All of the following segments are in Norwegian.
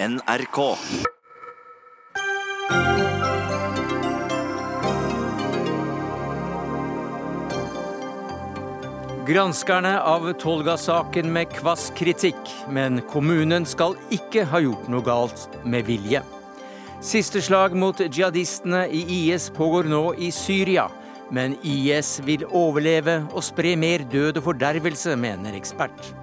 NRK. Granskerne av Tolga-saken med kvass kritikk, men kommunen skal ikke ha gjort noe galt med vilje. Siste slag mot jihadistene i IS pågår nå i Syria, men IS vil overleve og spre mer død og fordervelse, mener ekspert.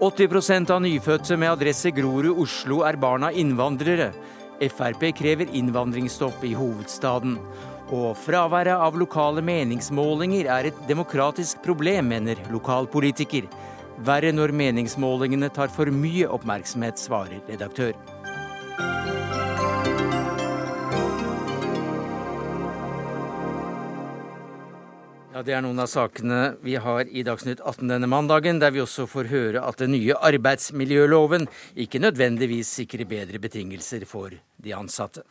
80% av nyfødte med adresse Grorud Oslo er barna innvandrere. Frp krever innvandringsstopp i hovedstaden. Og fraværet av lokale meningsmålinger er et demokratisk problem, mener lokalpolitiker. Verre når meningsmålingene tar for mye oppmerksomhet, svarer redaktør. Ja, Det er noen av sakene vi har i Dagsnytt 18 denne mandagen, der vi også får høre at den nye arbeidsmiljøloven ikke nødvendigvis sikrer bedre betingelser for de ansatte.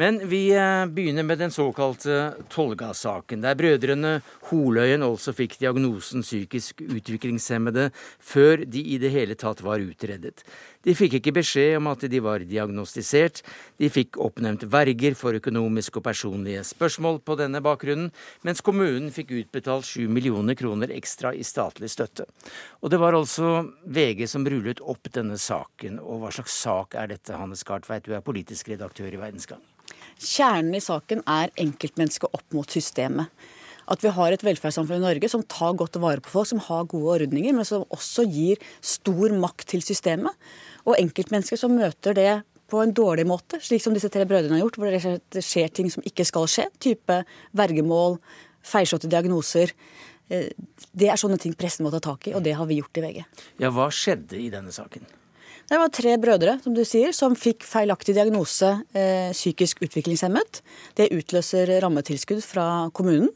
Men vi eh, begynner med den såkalte Tolga-saken, der brødrene Holøyen altså fikk diagnosen psykisk utviklingshemmede før de i det hele tatt var utredet. De fikk ikke beskjed om at de var diagnostisert. De fikk oppnevnt verger for økonomiske og personlige spørsmål på denne bakgrunnen, mens kommunen fikk utbetalt 7 millioner kroner ekstra i statlig støtte. Og det var altså VG som rullet opp denne saken. Og hva slags sak er dette, Hannes Gartveit, du er politisk redaktør i Verdensgang? Kjernen i saken er enkeltmennesket opp mot systemet. At vi har et velferdssamfunn i Norge som tar godt vare på folk, som har gode ordninger, men som også gir stor makt til systemet. Og enkeltmennesker som møter det på en dårlig måte, slik som disse tre brødrene har gjort, hvor det skjer ting som ikke skal skje. Type vergemål, feilslåtte diagnoser. Eh, det er sånne ting pressen må ta tak i, og det har vi gjort i VG. Ja, Hva skjedde i denne saken? Det var tre brødre som du sier, som fikk feilaktig diagnose eh, psykisk utviklingshemmet. Det utløser rammetilskudd fra kommunen.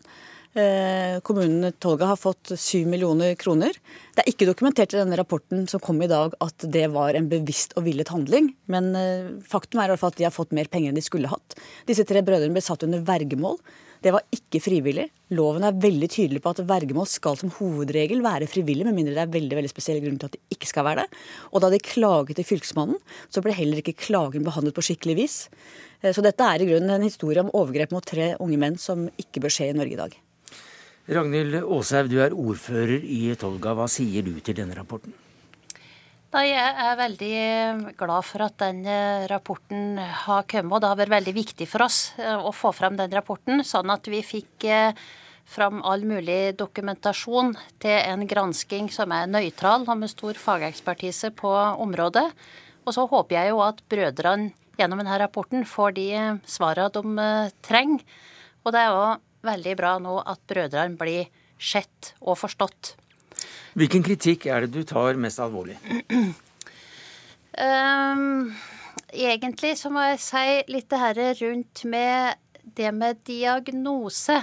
Eh, kommunen Tolga har fått 7 millioner kroner. Det er ikke dokumentert i denne rapporten som kom i dag at det var en bevisst og villet handling. Men eh, faktum er i hvert fall at de har fått mer penger enn de skulle hatt. Disse tre brødrene ble satt under vergemål. Det var ikke frivillig. Loven er veldig tydelig på at vergemål skal som hovedregel være frivillig, med mindre det er veldig veldig spesielle grunner til at det ikke skal være det. Og da de klaget til Fylkesmannen, så ble heller ikke klagen behandlet på skikkelig vis. Eh, så dette er i grunnen en historie om overgrep mot tre unge menn som ikke bør skje i Norge i dag. Ragnhild Aashaug, du er ordfører i Tolga. Hva sier du til denne rapporten? Da jeg er veldig glad for at den eh, rapporten har kommet. og Det har vært veldig viktig for oss eh, å få fram den rapporten, sånn at vi fikk eh, fram all mulig dokumentasjon til en gransking som er nøytral og med stor fagekspertise på området. Og så håper jeg jo at brødrene gjennom denne rapporten får de svarene de trenger. Og det er òg veldig bra nå at brødrene blir sett og forstått. Hvilken kritikk er det du tar mest alvorlig? Um, egentlig så må jeg si litt det her rundt med det med diagnose.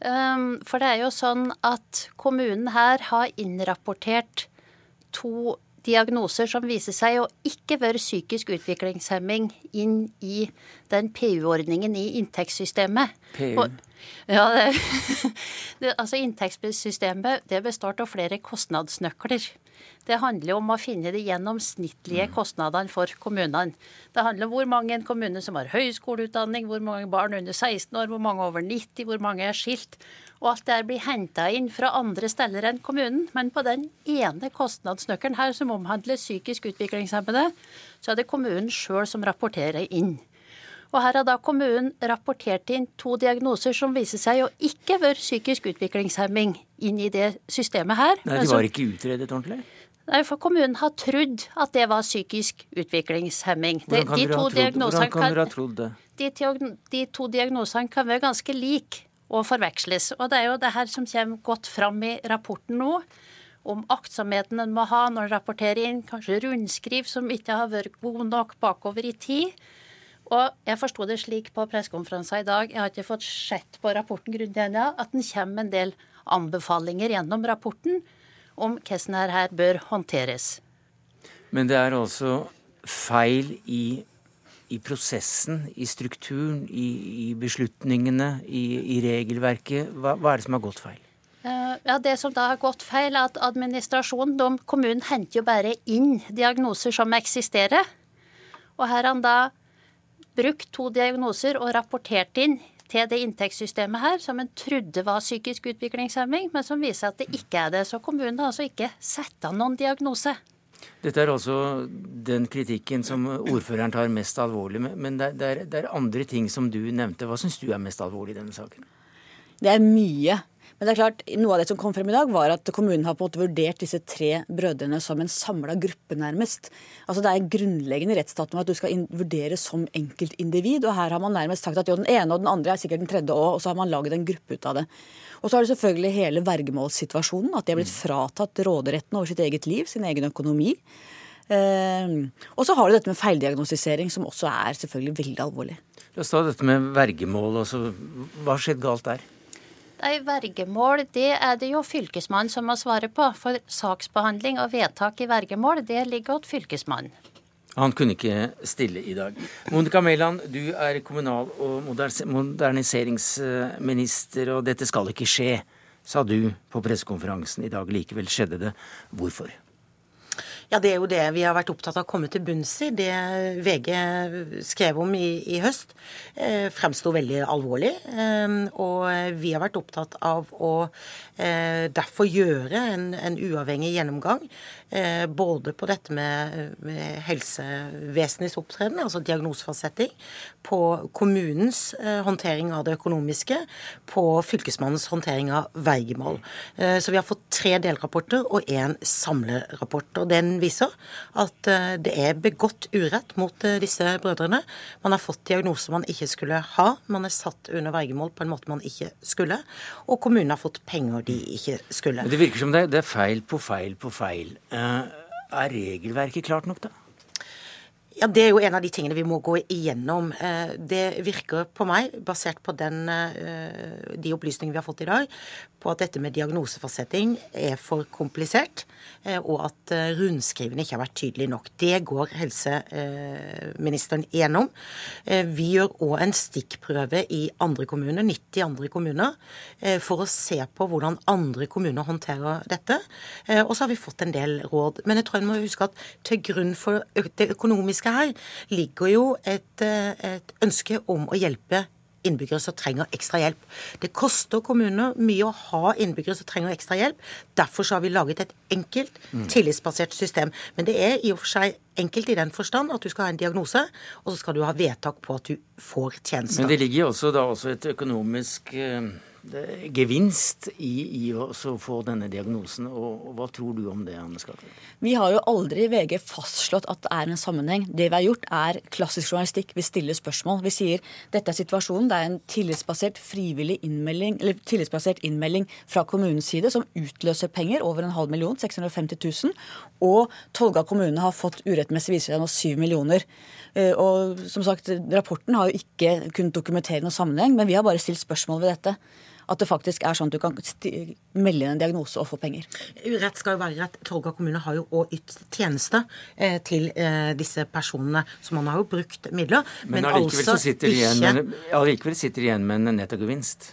Um, for det er jo sånn at kommunen her har innrapportert to diagnoser som viser seg å ikke være psykisk utviklingshemming inn i den PU-ordningen i inntektssystemet. PU? Og, ja, det, det, altså Inntektssystemet det består av flere kostnadsnøkler. Det handler om å finne de gjennomsnittlige mm. kostnadene for kommunene. Det handler om hvor mange en kommune som har høyskoleutdanning, hvor mange barn under 16 år, hvor mange over 90, hvor mange er skilt. Og alt det blir henta inn fra andre steder enn kommunen. Men på den ene kostnadsnøkkelen her som omhandler psykisk utviklingshemmede, så er det kommunen sjøl som rapporterer inn. Og her har da kommunen rapportert inn to diagnoser som viser seg å ikke være psykisk utviklingshemming inn i det systemet her. Nei, de var ikke utredet ordentlig? Nei, for kommunen har trodd at det var psykisk utviklingshemming. Hvordan kan, de dere, ha trodd, trodd det? De, de to diagnosene kan være ganske like og forveksles. Og det er jo det her som kommer godt fram i rapporten nå. Om aktsomheten en må ha når en rapporterer inn kanskje rundskriv som ikke har vært god nok bakover i tid. Og jeg forsto det slik på pressekonferansen i dag, jeg har ikke fått sett på rapporten grundig ennå, at den kommer med en del anbefalinger gjennom rapporten om hvordan dette bør håndteres. Men det er altså feil i, i prosessen, i strukturen, i, i beslutningene, i, i regelverket. Hva, hva, er det som har gått feil? Eh, ja, Det som da har gått feil, er at administrasjonen, de, kommunen henter jo bare inn diagnoser som eksisterer. Og her har han da brukt to diagnoser og rapportert inn til det inntektssystemet her, som en trodde var psykisk utviklingshemming, men som viser at det ikke er det. Så kommunen har altså ikke satt av noen diagnose. Dette er altså den kritikken som ordføreren tar mest alvorlig. Men det er, det er andre ting som du nevnte. Hva syns du er mest alvorlig i denne saken? Det er mye. Men det er klart, noe av det som kom frem i dag, var at kommunen har på en måte vurdert disse tre brødrene som en samla gruppe, nærmest. Altså Det er grunnleggende i rettsstaten at du skal vurdere som enkeltindivid. Og her har man nærmest sagt at jo, den ene og den andre er sikkert den tredje òg, og så har man laget en gruppe ut av det. Og så har det selvfølgelig hele vergemålssituasjonen. At de har blitt fratatt råderetten over sitt eget liv, sin egen økonomi. Uh, og så har du dette med feildiagnostisering, som også er selvfølgelig veldig alvorlig. La oss ta dette med vergemål. Altså, hva har skjedd galt der? Nei, Vergemål det er det jo Fylkesmannen som må svare på. For saksbehandling og vedtak i vergemål det ligger hos Fylkesmannen. Han kunne ikke stille i dag. Monica Mæland, du er kommunal- og moderniseringsminister, og dette skal ikke skje, sa du på pressekonferansen i dag. Likevel skjedde det. Hvorfor? Ja, Det er jo det vi har vært opptatt av å komme til bunns i. Det VG skrev om i, i høst, eh, fremsto veldig alvorlig. Eh, og vi har vært opptatt av å eh, derfor gjøre en, en uavhengig gjennomgang både på dette med, med helsevesenets opptreden, altså diagnosefastsetting, på kommunens eh, håndtering av det økonomiske, på fylkesmannens håndtering av veigemål. Eh, så vi har fått tre delrapporter og én samlerapport. og Den viser at det er begått urett mot disse brødrene. Man har fått diagnoser man ikke skulle ha. Man er satt under vergemål på en måte man ikke skulle. Og kommunen har fått penger de ikke skulle. Det virker som det, det er feil på feil på feil. Eh, er regelverket klart nok, da? Ja, Det er jo en av de tingene vi må gå igjennom. Eh, det virker på meg, basert på den, eh, de opplysningene vi har fått i dag, på at dette med diagnosefastsetting er for komplisert, eh, og at rundskrivene ikke har vært tydelige nok. Det går helseministeren igjennom. Eh, vi gjør òg en stikkprøve i andre kommuner, 90 andre kommuner, for å se på hvordan andre kommuner håndterer dette. Og så har vi fått en del råd. Men jeg tror en må huske at til grunn for det økonomiske her ligger jo et, et ønske om å hjelpe innbyggere som trenger ekstra hjelp. Det koster kommuner mye å ha innbyggere som trenger ekstra hjelp. Derfor så har vi laget et enkelt, tillitsbasert system. Men det er i og for seg enkelt i den forstand at du skal ha en diagnose, og så skal du ha vedtak på at du får tjenester. Men det ligger også da også et økonomisk eh gevinst i, i å få denne diagnosen. Og, og, Hva tror du om det, Anne Skatter? Vi har jo aldri i VG fastslått at det er en sammenheng. Det vi har gjort, er klassisk journalistikk. Vi stiller spørsmål. Vi sier dette er situasjonen. Det er en tillitsbasert frivillig innmelding, eller tillitsbasert innmelding fra kommunens side som utløser penger, over en halv million, 650 000. Og Tolga kommune har fått urettmessig viser seg nå 7 millioner. Eh, og som sagt, Rapporten har jo ikke kunnet dokumentere noen sammenheng, men vi har bare stilt spørsmål ved dette at det faktisk er sånn at du kan melde inn en diagnose og få penger. Urett skal jo være rett. Tolga kommune har jo òg ytt tjeneste eh, til eh, disse personene. Så man har jo brukt midler. Men, men allikevel altså sitter ikke sitter de igjen med en nettogevinst.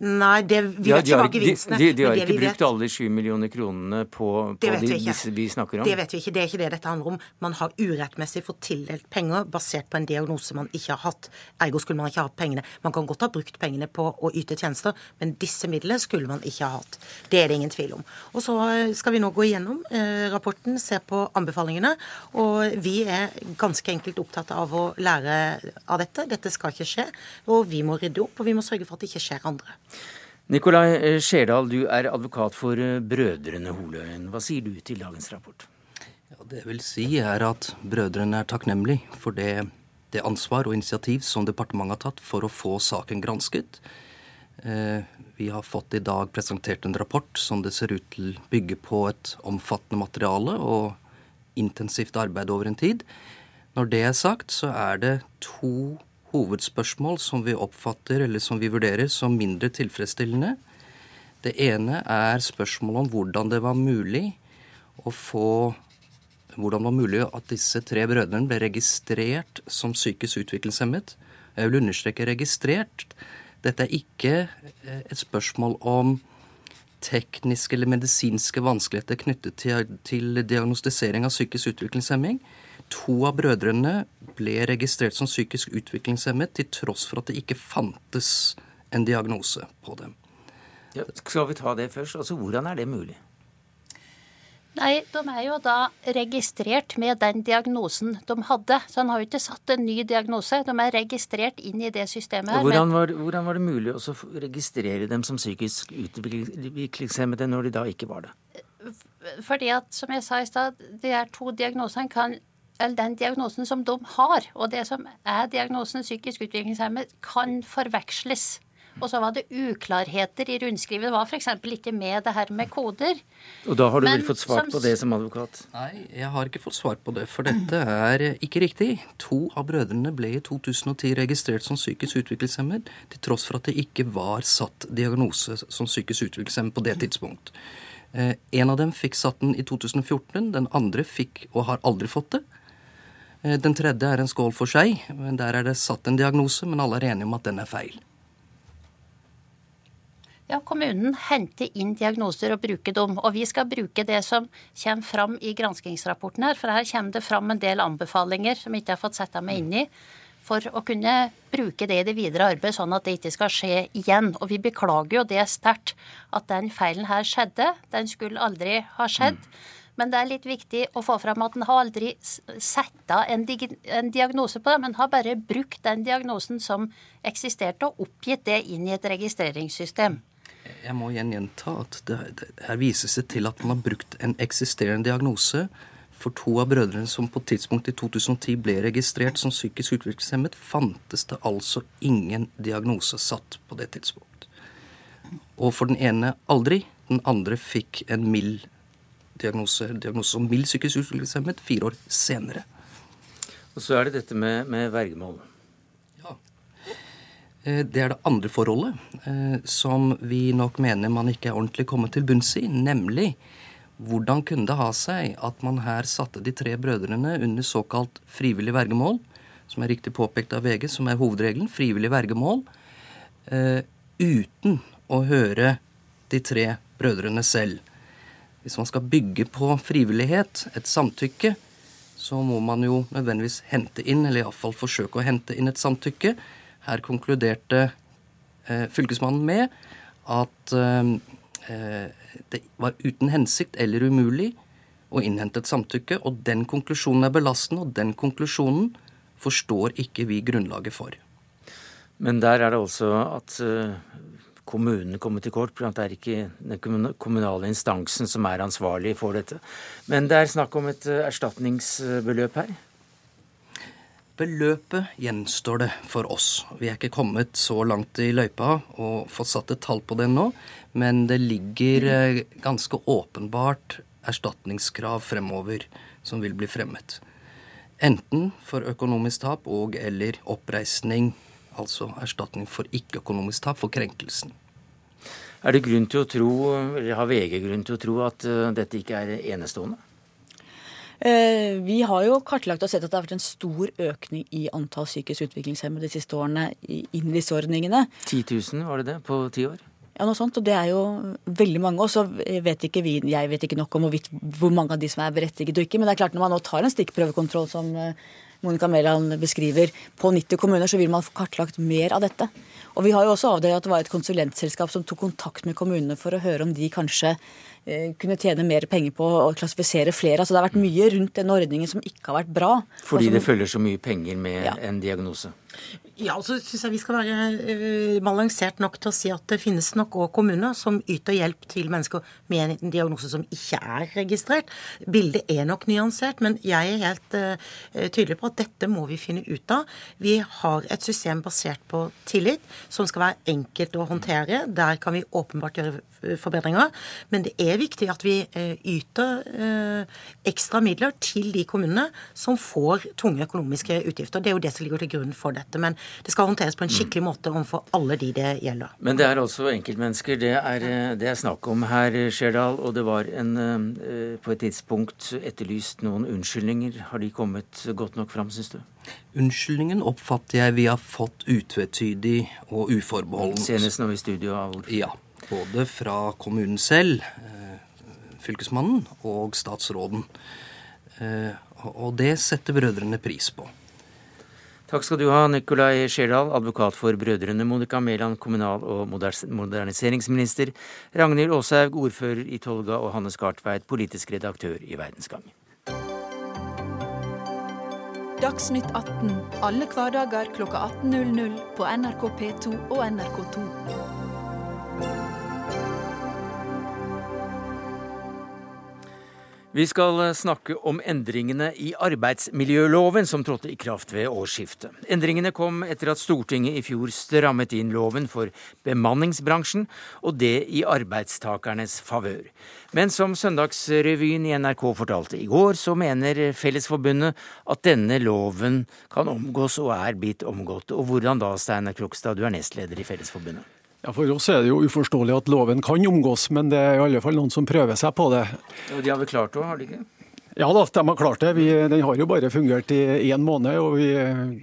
Nei, det, vi vet ikke hva gevinstene De, de, de har ikke brukt alle de 7 millioner kronene på, på de, disse vi snakker om? Det vet vi ikke. Det er ikke det dette handler om. Man har urettmessig fått tildelt penger basert på en diagnose man ikke har hatt. Ergo skulle man ikke ha hatt pengene. Man kan godt ha brukt pengene på å yte tjenester, men disse midlene skulle man ikke ha hatt. Det er det ingen tvil om. Og så eh, skal vi nå gå igjennom eh, rapporten, se på anbefalingene. Og vi er ganske enkelt opptatt av å lære av dette. Dette skal ikke skje. Og vi må rydde opp, og vi må sørge for at det ikke skjer andre andre. Nikolai eh, Skjerdal, du er advokat for eh, Brødrene Holøyen. Hva sier du til dagens rapport? Ja, det jeg vil si er at brødrene er takknemlige for det, det, ansvar og initiativ som departementet har tatt for å få saken gransket. Eh, vi har fått i dag presentert en rapport som det ser ut til bygger på et omfattende materiale og intensivt arbeid over en tid. Når det er sagt, så er det to hovedspørsmål som vi oppfatter eller som vi vurderer som mindre tilfredsstillende. Det ene er spørsmålet om hvordan det var mulig å få hvordan det var mulig at disse tre brødrene ble registrert som psykisk utviklingshemmet. Jeg vil understreke registrert. Dette er ikke eh, et spørsmål om tekniske eller medisinske vanskeligheter knyttet til, til diagnostisering av psykisk utviklingshemming. To av brødrene ble registrert som psykisk utviklingshemmet til tross for at det ikke fantes en diagnose på dem. Ja, skal vi ta det først? Altså, Hvordan er det mulig? Nei, de er jo da registrert med den diagnosen de hadde. Så han har jo ikke satt en ny diagnose. De er registrert inn i det systemet her. Hvordan var, hvordan var det mulig å registrere dem som psykisk utviklingshemmede når de da ikke var det? Fordi at, som jeg sa i stad, de er to diagnosene kan den diagnosen som de har, og det som er diagnosen psykisk utviklingshemmet, kan forveksles. Og så var det uklarheter i rundskrivet. Det var f.eks. ikke med det her med koder. Og da har du Men, vel fått svar som... på det som advokat? Nei, jeg har ikke fått svar på det. For dette er ikke riktig. To av brødrene ble i 2010 registrert som psykisk utviklingshemmet, til tross for at det ikke var satt diagnose som psykisk utviklingshemmet på det tidspunkt. Eh, en av dem fikk satt den i 2014, den andre fikk og har aldri fått det. Eh, den tredje er en skål for seg. men Der er det satt en diagnose, men alle er enige om at den er feil. Ja, Kommunen henter inn diagnoser og bruker dem. Og vi skal bruke det som kommer fram i granskingsrapporten her. For her kommer det fram en del anbefalinger som jeg ikke har fått sette meg inn i. For å kunne bruke det i det videre arbeidet, sånn at det ikke skal skje igjen. Og vi beklager jo det sterkt. At den feilen her skjedde. Den skulle aldri ha skjedd. Mm. Men det er litt viktig å få fram at en har aldri satt en, en, diagnose på det, men har bare brukt den diagnosen som eksisterte, og oppgitt det inn i et registreringssystem. Jeg må igjen gjenta at det, det, her vises det til at man har brukt en eksisterende diagnose. For to av brødrene som på tidspunktet i 2010 ble registrert som psykisk utviklingshemmet, fantes det altså ingen diagnose satt på det tidspunkt. Og for den ene aldri. Den andre fikk en mild diagnose, diagnose som mild psykisk utviklingshemmet fire år senere. Og så er det dette med, med vergemål. Ja. det er det andre forholdet eh, som vi nok mener man ikke er ordentlig kommet til bunns i, nemlig hvordan kunne det ha seg at man her satte de tre brødrene under såkalt frivillig vergemål, som er riktig påpekt av VG, som er hovedregelen, frivillig vergemål, uh, uten å høre de tre brødrene selv. Hvis man skal bygge på frivillighet, et samtykke, så må man jo nødvendigvis hente inn, eller iallfall forsøke å hente inn et samtykke her konkluderte eh, fylkesmannen med at eh, det var uten hensikt eller umulig å innhente et samtykke, og den konklusjonen er belastende, og den konklusjonen forstår ikke vi grunnlaget for. Men der er det altså at uh, kommunen kommer til kort, for det er ikke den kommunale instansen som er ansvarlig for dette. Men det er snakk om et uh, erstatningsbeløp her? Beløpet gjenstår det for oss. Vi er ikke kommet så langt i løypa og fått satt et tall på det nå, men det ligger eh, ganske åpenbart erstatningskrav fremover som vil bli fremmet. Enten for økonomisk tap og eller oppreisning, altså erstatning for ikke-økonomisk tap for krenkelsen. Er det grunn til å tro, eller Har VG grunn til å tro at uh, dette ikke er enestående? Eh, vi har jo kartlagt og sett at det har vært en stor økning i antall psykisk utviklingshemmede de siste årene inn i disse ordningene. 10 000 var det det på ti år? Ja, noe sånt. Og det er jo veldig mange. Og så vet ikke vi, jeg vet ikke nok om hvor mange av de som er berettiget og ikke. Men det er klart når man nå tar en stikkprøvekontroll som eh, Monica Mæland beskriver, på 90 kommuner, så vil man få kartlagt mer av dette. Og vi har jo også avdekket at det var et konsulentselskap som tok kontakt med kommunene for å høre om de kanskje Eh, kunne tjene mer penger på å klassifisere flere. Altså Det har vært mye rundt den ordningen som ikke har vært bra. Fordi som, det følger så mye penger med ja. en diagnose? Ja, så syns jeg vi skal være uh, balansert nok til å si at det finnes nok òg kommuner som yter hjelp til mennesker med en diagnose som ikke er registrert. Bildet er nok nyansert, men jeg er helt uh, tydelig på at dette må vi finne ut av. Vi har et system basert på tillit som skal være enkelt å håndtere. Der kan vi åpenbart gjøre forbedringer. Men det er viktig at vi yter ekstra midler til de kommunene som får tunge økonomiske utgifter. Det er jo det som ligger til grunn for dette. Men det skal håndteres på en skikkelig måte overfor alle de det gjelder. Men det er altså enkeltmennesker det er, det er snakk om her, Skjerdal. Og det var en, eh, på et tidspunkt etterlyst noen unnskyldninger. Har de kommet godt nok fram, syns du? Unnskyldningen oppfatter jeg vi har fått utvetydig og uforbeholdent. Senest nå i studio av Ja. Både fra kommunen selv, eh, fylkesmannen, og statsråden. Eh, Og det setter brødrene pris på. Takk skal du ha, Nikolai Skjerdal, advokat for Brødrene, Monica Mæland, kommunal- og moderniseringsminister, Ragnhild Aashaug, ordfører i Tolga, og Hanne Skartveit, politisk redaktør i Verdensgang. Dagsnytt 18 alle hverdager kl 18.00 på NRK P2 og NRK2. Vi skal eh, snakke om endringene i arbeidsmiljøloven som trådte i kraft ved årsskiftet. Endringene kom etter at Stortinget i fjor strammet inn loven for bemanningsbransjen, og det i arbeidstakernes favør. Men som Søndagsrevyen i NRK fortalte i går, så mener Fellesforbundet at denne loven kan omgås og er blitt omgått. Og hvordan da, Steinar Krokstad, du er nestleder i Fellesforbundet? Ja, For oss er det jo uforståelig at loven kan omgås, men det er i alle fall noen som prøver seg på det. Og de har vel klart det, har de ikke? Ja da, de har klart det. Vi, den har jo bare fungert i én måned. og vi,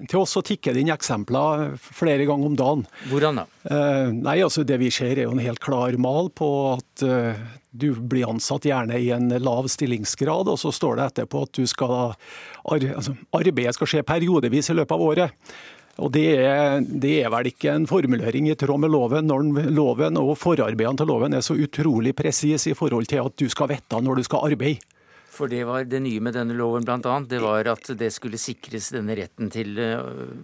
Til oss så tikker det inn eksempler flere ganger om dagen. Hvordan da? Eh, nei, altså Det vi ser er jo en helt klar mal på at eh, du blir ansatt gjerne i en lav stillingsgrad, og så står det etterpå at du skal, ar, altså, arbeidet skal skje periodevis i løpet av året. Og det er, det er, vel ikke en formulering i tråd med loven, når loven og forarbeidene til loven er så utrolig presis i forhold til at du skal vite når du skal arbeide. For det var det nye med denne loven bl.a. Det var at det skulle sikres denne retten til eh,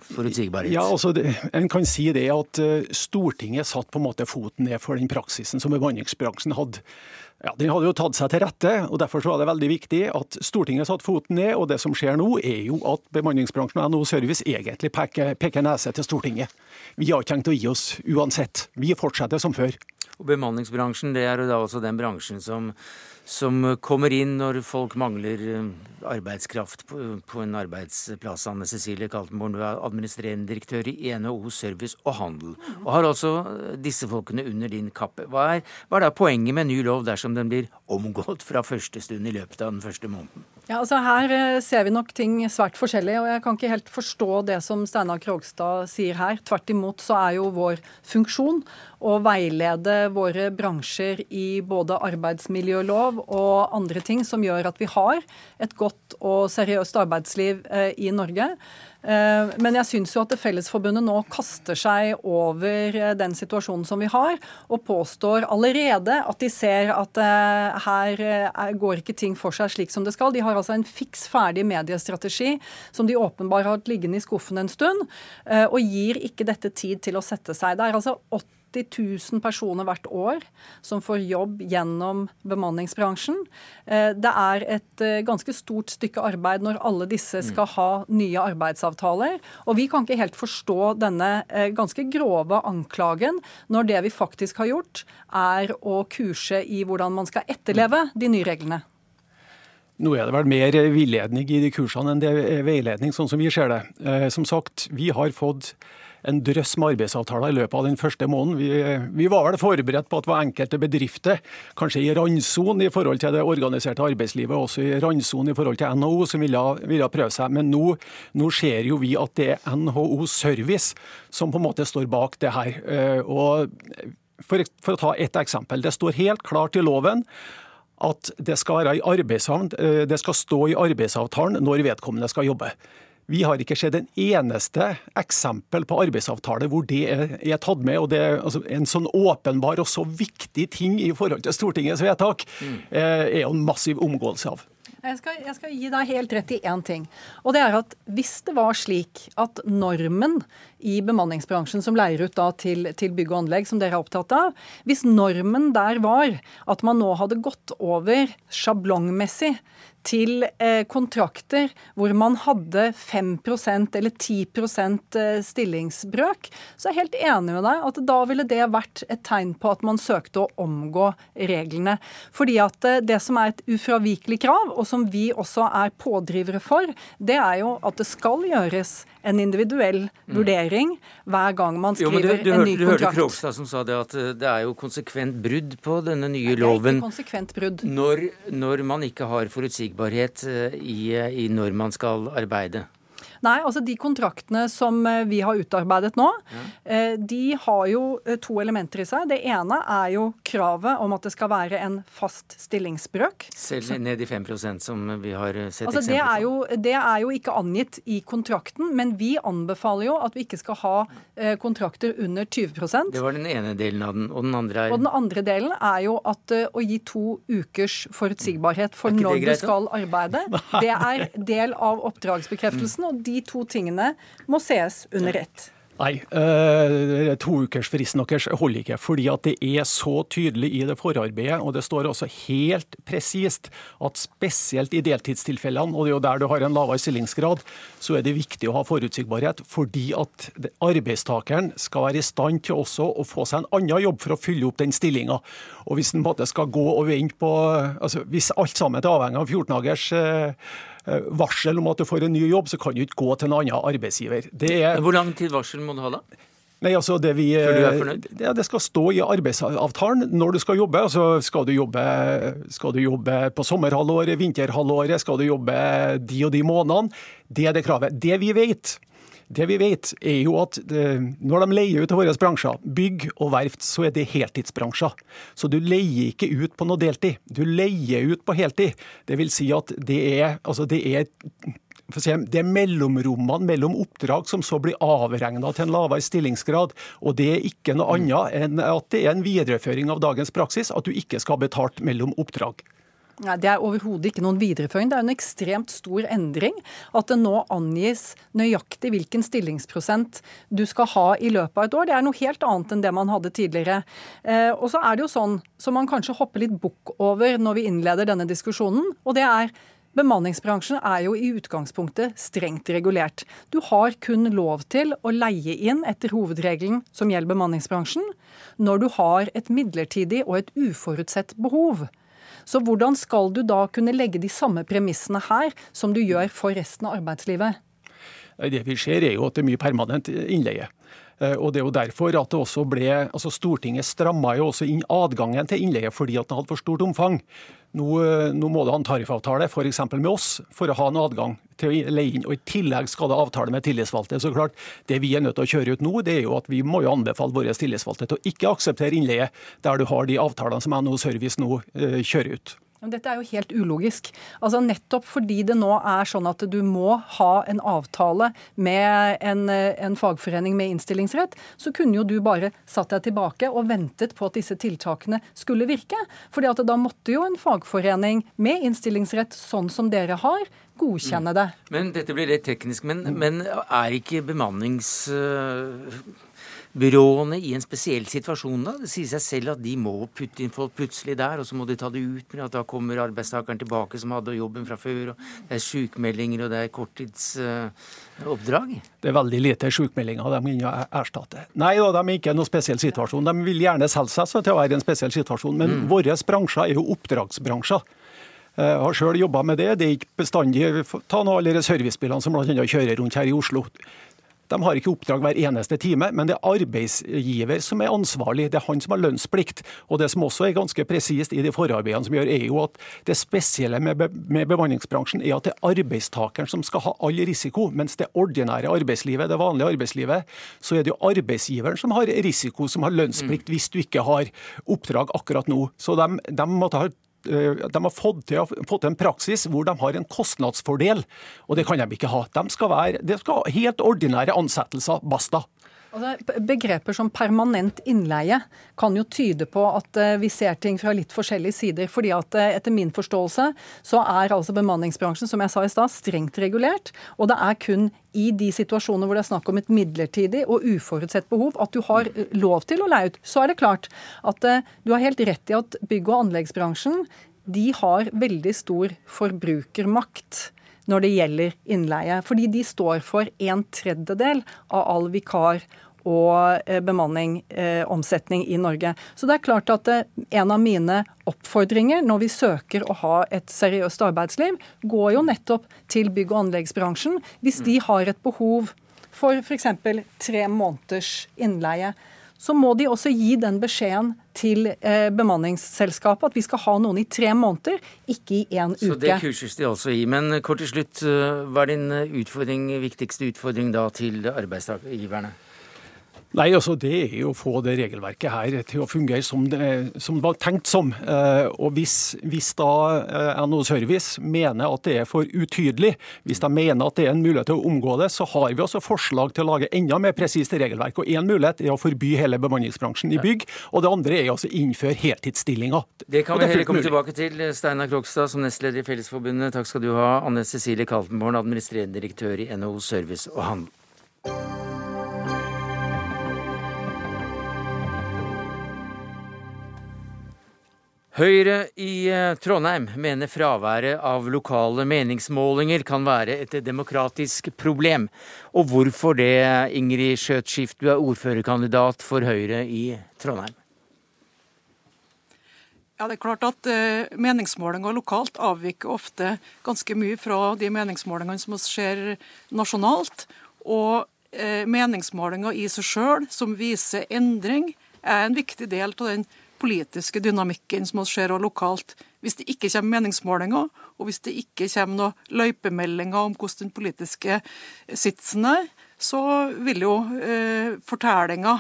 forutsigbarhet. Ja, altså det, En kan si det at eh, Stortinget satt på en måte foten ned for den praksisen som bemanningsbransjen hadde. Ja, Den hadde jo tatt seg til rette, og derfor så var det veldig viktig at Stortinget satte foten ned. og Det som skjer nå, er jo at bemanningsbransjen og NHO Service egentlig peker, peker nese til Stortinget. Vi har ikke tenkt å gi oss uansett. Vi fortsetter som før. Og Bemanningsbransjen det er jo da også den bransjen som som kommer inn når folk mangler eh, arbeidskraft på, på en arbeidsplass. Anne Cecilie Kaltenborn, du er administrerende direktør i NHO Service og Handel. Og har altså eh, disse folkene under din kappe. Hva er, hva er da poenget med ny lov dersom den blir omgått fra første stund i løpet av den første måneden? Ja, altså Her eh, ser vi nok ting svært forskjellig, og jeg kan ikke helt forstå det som Steinar Krogstad sier her. Tvert imot så er jo vår funksjon å veilede våre bransjer i både arbeidsmiljølov og andre ting som gjør at vi har et godt og seriøst arbeidsliv eh, i Norge. Eh, men jeg syns jo at Fellesforbundet nå kaster seg over eh, den situasjonen som vi har, og påstår allerede at de ser at her går ikke ting for seg slik som det skal. De har altså en fiks ferdig mediestrategi som de åpenbart har hatt liggende i skuffen en stund, og gir ikke dette tid til å sette seg. Det er altså 80 80 000 personer hvert år som får jobb gjennom bemanningsbransjen. Eh, det er et eh, ganske stort stykke arbeid når alle disse mm. skal ha nye arbeidsavtaler. Og vi kan ikke helt forstå denne eh, ganske grove anklagen når det vi faktisk har gjort, er å kurse i hvordan man skal etterleve de nye reglene. Nå er det vel mer villedning i de kursene enn det er veiledning, sånn som vi ser det. Som sagt, vi har fått en drøss med arbeidsavtaler i løpet av den første måneden. Vi, vi, var vel forberedt på at det var enkelte bedrifter, kanskje i randsonen i forhold til det organiserte arbeidslivet, også i randsonen i forhold til NHO, som ville, ville prøve seg. Men nå, nå, ser jo vi at det er NHO Service som på en måte står bak det her. Eh, og for, for å ta ett eksempel. Det står helt klart i loven at det skal, eh, det skal stå i arbeidsavtalen når vedkommende skal jobbe. Vi har ikke sett en eneste eksempel på arbeidsavtale hvor det er, er tatt med. og det er altså, En sånn åpenbar og så viktig ting i forhold til Stortingets vedtak mm. eh, er jo en massiv omgåelse av. Jeg skal, jeg skal, gi deg helt rett i én ting. Og det er at Hvis det var slik at normen i bemanningsbransjen som leier ut da til, til bygg og anlegg, som dere er opptatt av, hvis normen der var at man nå hadde gått over sjablongmessig til eh, kontrakter hvor man hadde 5% eller 10 eh, stillingsbrøk, så er jeg helt enig med deg at da ville det vært et tegn på at man søkte å omgå reglene. Fordi at eh, det som er et ufravikelig krav, og som vi også er pådrivere for, det er jo at det skal gjøres en individuell mm. Vurdering hver gang man skriver jo, du, du, en ny kontrakt. Du hørte Krogstad som sa det at det er jo konsekvent brudd på denne nye loven. Det er ikke konsekvent brudd. Når, når man ikke har forutsigbarhet eh, i, i når man skal arbeide. Nei, altså de kontraktene som eh, vi har utarbeidet nå, ja. de har jo to elementer i seg. Det ene er jo kravet om at det skal være en fast stillingsbrøk. Selv ned i 5% som vi har sett altså, eksempler på? Jo, det er jo ikke angitt i kontrakten, men vi anbefaler jo at vi ikke skal ha kontrakter under 20% Det var den ene delen av den. Og den andre er Og den andre delen er jo at å gi to ukers forutsigbarhet for når du skal arbeide, det er del av oppdragsbekreftelsen. Og de to tingene må ses under ett. Nei, uh, toukersfristen deres holder ikke. fordi at det er så tydelig i det forarbeidet, og det står også helt presist at spesielt i deltidstilfellene, og det er jo der du har en lavere stillingsgrad, så er det viktig å ha forutsigbarhet. Fordi at arbeidstakeren skal være i stand til også å få seg en annen jobb for å fylle opp den stillinga. Og hvis en skal gå og vente på altså Hvis alt sammen er avhengig av 14 dagers Eh, varsel om at du får en ny jobb, så kan du ikke gå til en annen arbeidsgiver. Er... Hvor lang tid varsel må du ha da? Nei, altså det, vi, fornøyd? Ja, det skal stå i arbeidsavtalen når du skal jobbe. Altså skal du jobbe, skal du jobbe på sommerhalvåret, vinterhalvåret, skal du jobbe de og de månedene. Det er det kravet. Det vi vet, det vi vet, er jo at eh, når de leier ut av våre bransjer, bygg og verft, så er det heltidsbransjer. Så du leier ikke ut på noe deltid. Du leier ut på heltid. Det vil si at det er, altså det er det er mellomrommene mellom oppdrag som så blir avregna til en lavere stillingsgrad. Og det er ikke noe annet enn at det er en videreføring av dagens praksis, at du ikke skal ha betalt mellom oppdrag. Nei, Det er overhodet ikke noen videreføring. Det er en ekstremt stor endring at det nå angis nøyaktig hvilken stillingsprosent du skal ha i løpet av et år. Det er noe helt annet enn det man hadde tidligere. Eh, og så er det jo sånn som man kanskje hopper litt bukk over når vi innleder denne diskusjonen, og det er Bemanningsbransjen er jo i utgangspunktet strengt regulert. Du har kun lov til å leie inn etter hovedregelen som gjelder bemanningsbransjen, når du har et midlertidig og et uforutsett behov. Så hvordan skal du da kunne legge de samme premissene her som du gjør for resten av arbeidslivet? Det vi ser er jo at det er mye permanent innleie. Eh, og det er jo derfor at det også ble, altså Stortinget stramma jo også inn adgangen til innleie fordi at den hadde for stort omfang. Nå, eh, nå må det ha en tariffavtale f.eks. med oss for å ha en adgang til å leie inn. og I tillegg skal det avtale med tillitsvalgte. Så klart, Det vi er nødt til å kjøre ut nå, det er jo at vi må jo anbefale våre tillitsvalgte til å ikke akseptere innleie der du har de avtalene som NHO Service nå uh, kjører ut. Dette er jo helt ulogisk. Altså Nettopp fordi det nå er sånn at du må ha en avtale med en, en, fagforening med innstillingsrett, så kunne jo du bare satt deg tilbake og ventet på at disse tiltakene skulle virke. Fordi at da måtte jo en fagforening med innstillingsrett, sånn som dere har, godkjenne det. Men Dette blir litt teknisk, men, men er ikke bemannings byråene i en spesiell situasjon da? Det sier seg selv at de må putte inn folk plutselig der, og så må de ta det ut. med at da kommer arbeidstakeren tilbake som hadde jobben fra før, og det er sykemeldinger og det er korttidsoppdrag. Uh, det er veldig lite sykemeldinger de kan erstatte. Nei da, de er ikke noen spesiell situasjon. De vil gjerne selge seg til å være i en spesiell situasjon, men mm. våre bransjer er jo oppdragsbransjer. Jeg eh, har sjøl jobba med det. Det er ikke bestandig Ta nå alle servicebilene som bl.a. kjører rundt her i Oslo. De har ikke oppdrag hver eneste time, men det er arbeidsgiver som er ansvarlig. Det er han som har lønnsplikt. Og Det som også er ganske presist i de forarbeidene som gjør, er jo at det spesielle med, med bemanningsbransjen er at det er arbeidstakeren som skal ha all risiko, mens det ordinære arbeidslivet, det vanlige arbeidslivet, så er det jo arbeidsgiveren som har risiko, som har lønnsplikt mm. hvis du ikke har oppdrag akkurat nå. Så de, de måtte ha de har fått til, fått til, en praksis hvor de har en kostnadsfordel, og det kan de ikke ha. De skal være, det skal helt ordinære ansettelser, basta. Begreper som permanent innleie kan jo tyde på at uh, vi ser ting fra litt forskjellige sider. fordi at uh, Etter min forståelse så er altså bemanningsbransjen som jeg sa i sted, strengt regulert. Og det er kun i de situasjoner hvor det er snakk om et midlertidig og uforutsett behov, at du har uh, lov til å leie ut. Så er det klart at du har helt rett i at bygg- og anleggsbransjen de har veldig stor forbrukermakt når det gjelder innleie. Fordi de står for en tredjedel av all vikar og eh, bemanning, eh, omsetning i Norge. Så det er klart at eh, en av mine oppfordringer når vi søker å ha et seriøst arbeidsliv, går jo nettopp til bygg- og anleggsbransjen. Hvis de har et behov for f.eks. tre måneders innleie, så må de også gi den beskjeden til eh, bemanningsselskapet at vi skal ha noen i tre måneder, ikke i én uke. Så det kurses de altså i. Men kort til slutt, eh, hva er din utfordring, viktigste utfordring da til arbeidsgiverne? Nei, altså Det er jo å få det regelverket her til å fungere som det, som det var tenkt som. Eh, og Hvis, hvis da eh, NHO Service mener at det er for utydelig, hvis de mener at det er en mulighet til å omgå det, så har vi også forslag til å lage enda mer presist regelverk. Og Én mulighet er å forby hele bemanningsbransjen i bygg, og det andre er å altså innføre heltidsstillinger. Det kan vi heller komme tilbake til. Steinar Krogstad som nestleder i Fellesforbundet, takk skal du ha. Anne Cecilie Kaltenborn, administrerende direktør i NHO Service og Handel. Høyre i eh, Trondheim mener fraværet av lokale meningsmålinger kan være et demokratisk problem. Og hvorfor det, Ingrid Skjøtskift, du er ordførerkandidat for Høyre i Trondheim? Ja, det er klart at uh, Meningsmålinger lokalt avviker ofte ganske mye fra de meningsmålingene som skjer nasjonalt. Og uh, meningsmålinger i seg sjøl, som viser endring, er en viktig del av den politiske dynamikken som vi ser lokalt. Hvis det ikke kommer meningsmålinger, og hvis det ikke kommer noen løypemeldinger om hvordan den politiske sitsen er, så vil jo eh, fortellinga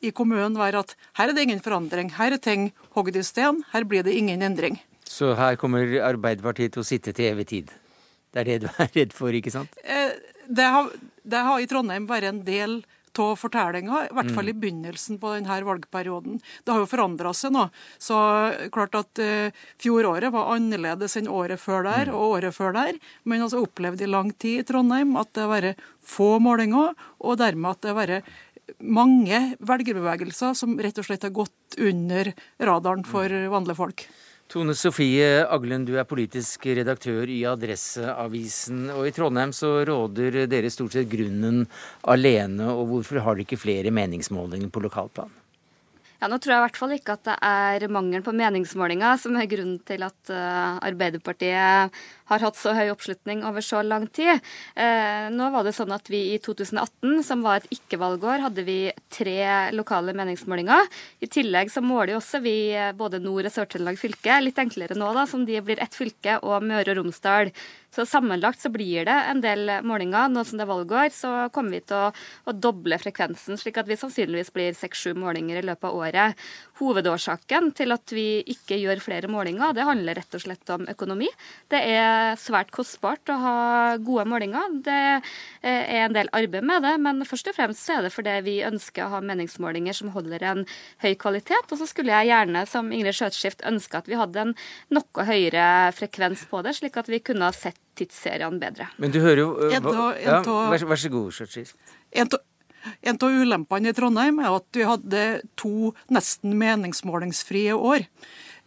i kommunen være at her er det ingen forandring. Her er ting hogd i sten, her blir det ingen endring. Så her kommer Arbeiderpartiet til å sitte til evig tid? Det er det du er redd for, ikke sant? Eh, det, har, det har i Trondheim vært en del av fortellinga, i hvert fall i begynnelsen på denne valgperioden. Det har jo forandra seg nå. Så klart at uh, fjoråret var annerledes enn året før der mm. og året før der. Men altså opplevde i lang tid i Trondheim at det har vært få målinger, og dermed at det har vært mange velgerbevegelser som rett og slett har gått under radaren for mm. vanlige folk. Tone Sofie Aglen, du er politisk redaktør i Adresseavisen. Og i Trondheim så råder dere stort sett grunnen alene. Og hvorfor har dere ikke flere meningsmålinger på lokalplan? Ja, Nå tror jeg i hvert fall ikke at det er mangelen på meningsmålinger som er grunnen til at uh, Arbeiderpartiet har hatt så høy oppslutning over så lang tid. Uh, nå var det sånn at vi i 2018, som var et ikke-valgår, hadde vi tre lokale meningsmålinger. I tillegg så måler også vi eh, både Nord- og Sør-Trøndelag fylke, litt enklere nå da, som de blir ett fylke, og Møre og Romsdal. Så sammenlagt så blir det en del målinger. Nå som det er valgår, så kommer vi til å, å doble frekvensen, slik at vi sannsynligvis blir seks-sju målinger i løpet av året. Hovedårsaken til at vi ikke gjør flere målinger, det handler rett og slett om økonomi. Det er svært kostbart å ha gode målinger. Det er en del arbeid med det, men først og fremst er det fordi vi ønsker å ha meningsmålinger som holder en høy kvalitet. Og så skulle jeg gjerne, som Ingrid Skjøtskift, ønske at vi hadde en noe høyere frekvens på det, slik at vi kunne ha sett tidsseriene bedre. Men du hører jo uh, ja, vær, vær, så god, Skjøtskift. En av ulempene i Trondheim er at vi hadde to nesten meningsmålingsfrie år.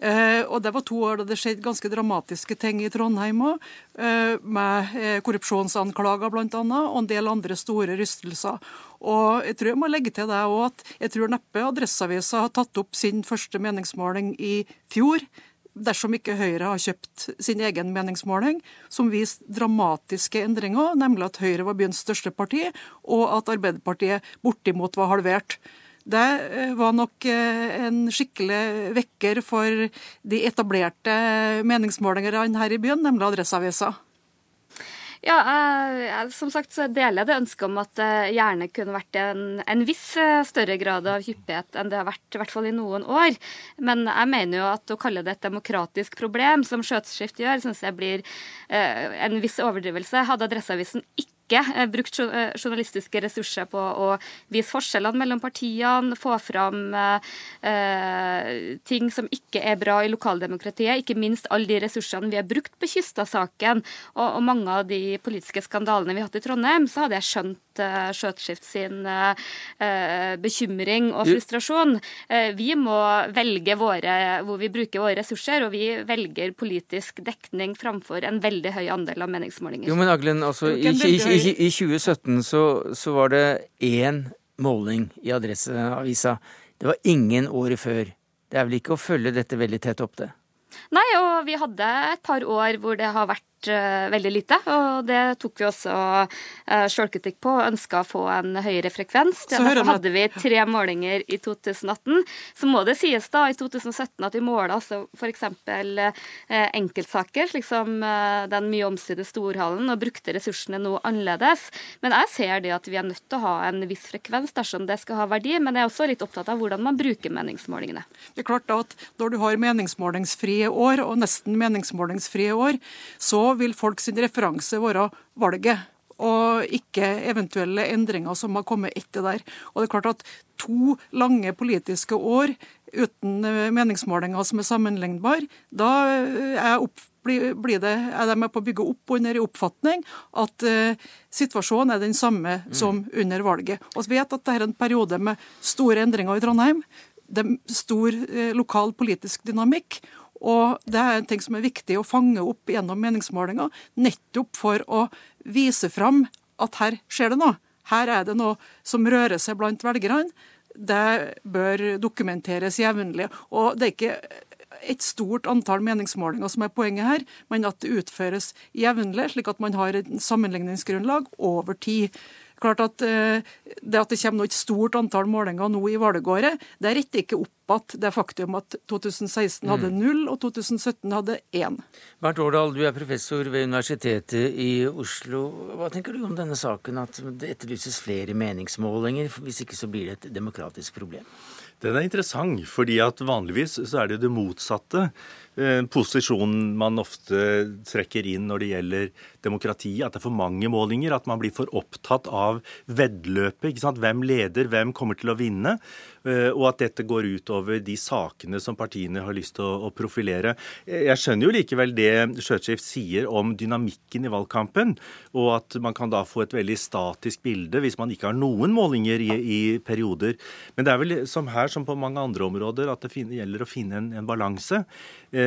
Eh, og Det var to år da det skjedde ganske dramatiske ting i Trondheim òg, eh, med eh, korrupsjonsanklager bl.a. og en del andre store rystelser. Og Jeg tror jeg må legge til det også at jeg tror neppe Adresseavisa har tatt opp sin første meningsmåling i fjor dersom ikke Høyre har kjøpt sin egen meningsmåling, som viste dramatiske endringer, nemlig at Høyre var byens største parti, og at Arbeiderpartiet bortimot var halvert. Det eh, var nok eh, en skikkelig vekker for de etablerte meningsmålingene her i byen, nemlig Adresseavisa. Ja, jeg, som sagt så deler jeg det ønsket om at det gjerne kunne vært en, en, viss eh, større grad av hyppighet enn det har vært, i hvert fall i noen år. Men jeg mener jo at å kalle det et demokratisk problem, som Skjøteskift gjør, syns jeg blir eh, en viss overdrivelse. Hadde Adresseavisen ikke ikke eh, brukt eh, journalistiske ressurser på å vise forskjellene mellom partiene, få fram eh, ting som ikke er bra i lokaldemokratiet. Ikke minst alle de ressursene vi har brukt på Kystad-saken og, og, mange av de politiske skandalene vi har hatt i Trondheim, så hadde jeg skjønt uh, Skjøtskift sin uh, bekymring og frustrasjon. Uh, vi må velge våre, hvor vi bruker våre ressurser, og vi velger politisk dekning framfor en veldig høy andel av meningsmålinger. Jo, men Aglen, altså, i, i, i, i 2017 så, så, var det én måling i Adresseavisa. Det var ingen året før. Det er vel ikke å følge dette veldig tett opp, det? Nei, og vi hadde et par år hvor det har vært levert uh, veldig lite. Og det tok vi også uh, sjølkritikk på og ønska å få en høyere frekvens. Derfor hadde vi tre målinger i 2018. Så må det sies da i 2017 at vi måla altså f.eks. Uh, enkeltsaker, slik som den mye omstridte Storhallen, og brukte ressursene noe annerledes. Men jeg ser det at vi er nødt til å ha en viss frekvens dersom det skal ha verdi. Men jeg er også litt opptatt av hvordan man bruker meningsmålingene. Det er klart da at Når du har meningsmålingsfrie år, og nesten meningsmålingsfrie år, så vil folks referanse være valget og ikke eventuelle endringer som har kommet etter der. Og det er klart at To lange politiske år uten eh, meningsmålinger som er sammenlignbare, da eh, er, opp, blir det, er de med på å bygge opp under en oppfatning at uh, situasjonen er den samme mm. som under valget. Og vi vet at dette er en periode med store endringer i Trondheim. Det er stor uh, lokal politisk dynamikk. Og det er en ting som er viktig å fange opp gjennom meningsmålinger, nettopp for å vise fram at her skjer det noe. Her er det noe som rører seg blant velgerne. Det bør dokumenteres jevnlig. Og det er ikke et stort antall meningsmålinger som er poenget her, men at det utføres jevnlig, slik at man har et sammenligningsgrunnlag over tid klart at eh, Det at det kommer et stort antall målinger nå i valgåret, det retter ikke opp at det faktum at 2016 hadde mm. null og 2017 hadde én. Bernt Årdal, du er professor ved Universitetet i Oslo. Hva tenker du om denne saken, at det etterlyses flere meningsmålinger? Hvis ikke så blir det et demokratisk problem? Den er interessant, fordi at vanligvis så er det det motsatte. Eh, posisjonen man ofte trekker inn når det gjelder demokrati, at det er for mange målinger, at man blir for opptatt av veddeløpet. ikke sant? Hvem leder, hvem kommer til å vinne? Eh, og at dette går ut over de sakene som partiene har lyst til å, profilere. Jeg skjønner jo likevel det Sjøtsjef sier om dynamikken i valgkampen, og at man kan da få et veldig statisk bilde hvis man ikke har noen målinger i, i perioder. Men det er vel som her som på mange andre områder at det gjelder å finne en, en balanse. Eh,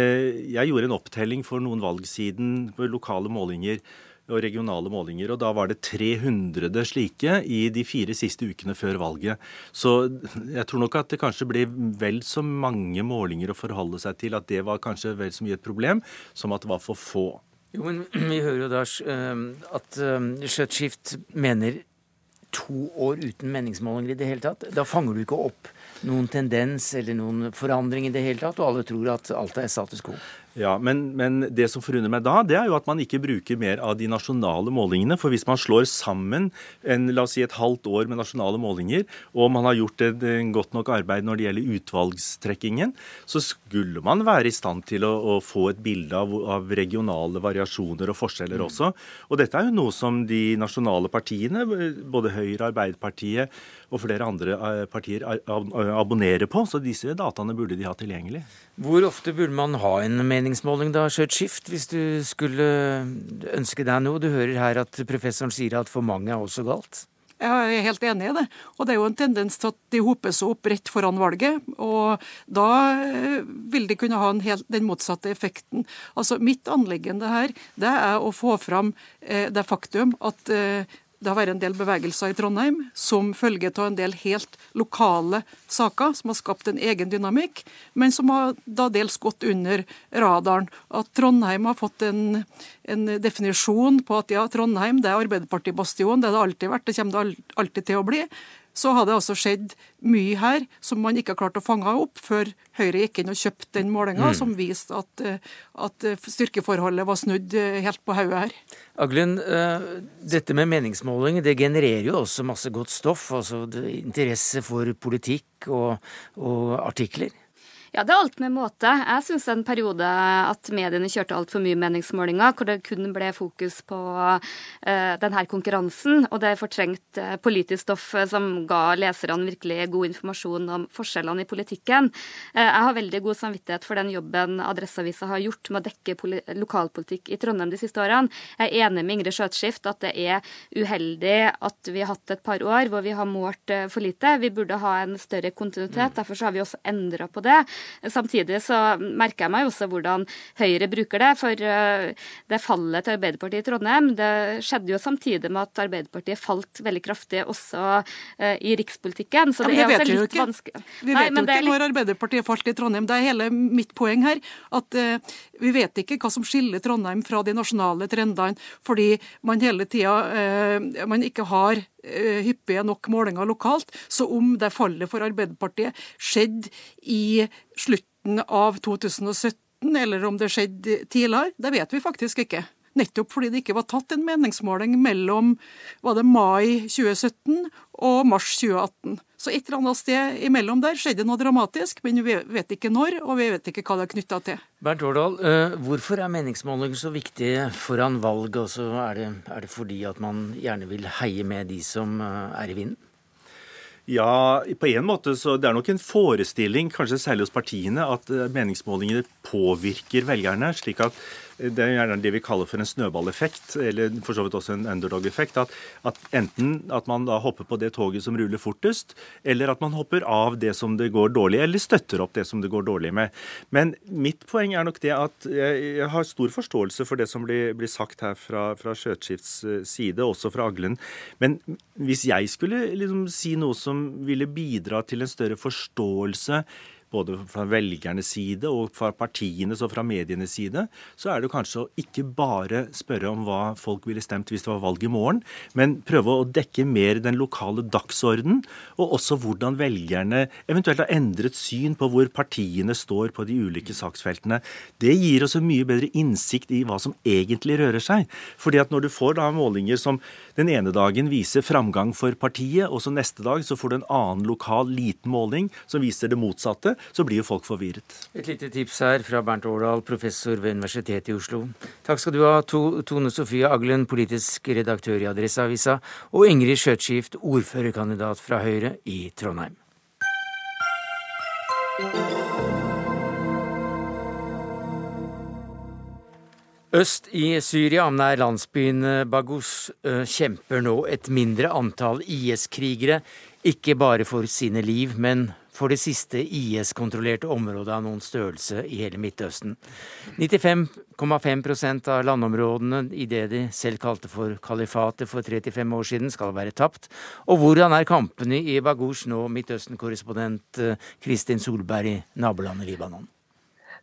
jeg gjorde en opptelling for noen valg siden for lokale målinger og regionale målinger. og Da var det 300 slike i de fire siste ukene før valget. Så jeg tror nok at det kanskje ble vel så mange målinger å forholde seg til at det var kanskje vel så mye et problem som at det var for få. Jo, men Vi hører jo da at Skjøtskift mener to år uten meningsmålinger i det hele tatt. Da fanger du ikke opp noen tendens eller noen forandring i det hele tatt, og alle tror at alt er status quo. Ja, men, men, det som forundrer meg da, det er jo at man ikke bruker mer av de nasjonale målingene. For hvis man slår sammen en, la oss si et halvt år med nasjonale målinger, og man har gjort et, godt nok arbeid når det gjelder utvalgstrekkingen, så skulle man være i stand til å, å få et bilde av, av, regionale variasjoner og forskjeller mm. også. Og dette er jo noe som de nasjonale partiene, både Høyre, Arbeiderpartiet og flere andre eh, partier, abonnerer på. Så disse dataene burde de ha tilgjengelig. Hvor ofte burde man ha en meningsmåling da, skjøt skift, hvis du skulle ønske deg noe? Du hører her at professoren sier at for mange er også galt. Jeg er helt enig i det. Og det er jo en tendens til at de hoper seg opp rett foran valget. Og da eh, vil de kunne ha helt, den motsatte effekten. Altså Mitt anliggende her det er å få fram eh, det faktum at eh, det har vært en del bevegelser i Trondheim som følge av en del helt lokale saker som har skapt en egen dynamikk, men som har da dels gått under radaren. At Trondheim har fått en, en definisjon på at ja, Trondheim det er Arbeiderpartibastion, det har det alltid vært, det kommer det alltid til å bli så har det altså skjedd mye her som man ikke har klart å fange opp før Høyre gikk inn og kjøpte den målinga mm. som viste at, eh, at, eh, styrkeforholdet var snudd eh, helt på hodet her. Aglund, dette med meningsmåling det genererer jo også masse godt stoff. altså Interesse for politikk og, og artikler. Ja, det er alt med måte. Jeg syns en periode at mediene kjørte altfor mye meningsmålinger, hvor det kun ble fokus på uh, denne konkurransen, og det er fortrengt uh, politisk stoff uh, som ga leserne virkelig god informasjon om forskjellene i politikken. jeg har veldig god samvittighet for den jobben Adresseavisa har gjort med å dekke lokalpolitikk i Trondheim de siste årene. Jeg er enig med Ingrid Skjøtskift at det er uheldig at vi har hatt et par år hvor vi har målt for lite. Vi burde ha en større kontinuitet. Derfor har vi også endra på det. Samtidig så merker jeg meg også hvordan Høyre bruker det. For det fallet til Arbeiderpartiet i Trondheim det skjedde jo samtidig med at Arbeiderpartiet falt veldig kraftig også i rikspolitikken. Så det ja, er også litt vanskelig. Vi vet jo ikke litt... når Arbeiderpartiet falt i Trondheim. Det er hele mitt poeng her. At uh, vi vet ikke hva som skiller Trondheim fra de nasjonale trendene, fordi man hele tida uh, man ikke har hyppige nok målinger lokalt. Så om det fallet for Arbeiderpartiet skjedde i slutten av 2017, eller om det skjedde tidligere, det vet vi faktisk ikke. Nettopp fordi det ikke var tatt en meningsmåling mellom var det mai 2017 og mars 2018. Så et eller annet sted imellom der skjedde noe dramatisk, men vi vet ikke når, og vi vet ikke hva det er knytta til. Bernt Årdal, eh, hvorfor er meningsmålinger så viktige foran valg? Altså, er, det, er det fordi at man gjerne vil heie med de som eh, er i vinden? Ja, på en måte så det er nok en forestilling, kanskje særlig hos partiene, at eh, meningsmålingene påvirker velgerne. slik at det er gjerne det vi kaller for en snøballeffekt, eller for så vidt også en underdog-effekt. At, at, Enten at man da hopper på det toget som ruller fortest, eller at man hopper av det som det går dårlig, eller støtter opp det som det går dårlig med. Men mitt poeng er nok det at jeg, har stor forståelse for det som blir, blir sagt her fra, fra Skjøtskifts eh, side, også fra Aglen. Men hvis jeg skulle liksom si noe som ville bidra til en større forståelse både fra velgernes side og fra partienes og fra medienes side, så er det kanskje å ikke bare spørre om hva folk ville stemt hvis det var valg i morgen, men prøve å dekke mer den lokale dagsorden, og også hvordan velgerne eventuelt har endret syn på hvor partiene står på de ulike saksfeltene. Det gir oss en mye bedre innsikt i hva som egentlig rører seg. Fordi at når du får da målinger som den ene dagen viser framgang for partiet, og så neste dag så får du en annen lokal liten måling som viser det motsatte, så blir jo folk forvirret. Et lite tips her fra Bernt Årdal, professor ved Universitetet i Oslo. Takk skal du ha, Tone Sofie Aglen, politisk redaktør i Adresseavisa, og Ingrid Skjøtskift, ordførerkandidat fra Høyre i Trondheim. Øst i Syria, nær landsbyen Bagus, kjemper nå et mindre antall IS-krigere, ikke bare for sine liv, men for det siste IS-kontrollerte området av noen størrelse i hele Midtøsten. 95,5% av landområdene i det de selv kalte for kalifatet for 35 år siden, skal være tapt. Og hvordan er kampene i Bagus nå, Midtøsten-korrespondent Kristin Solberg i nabolandet Libanon?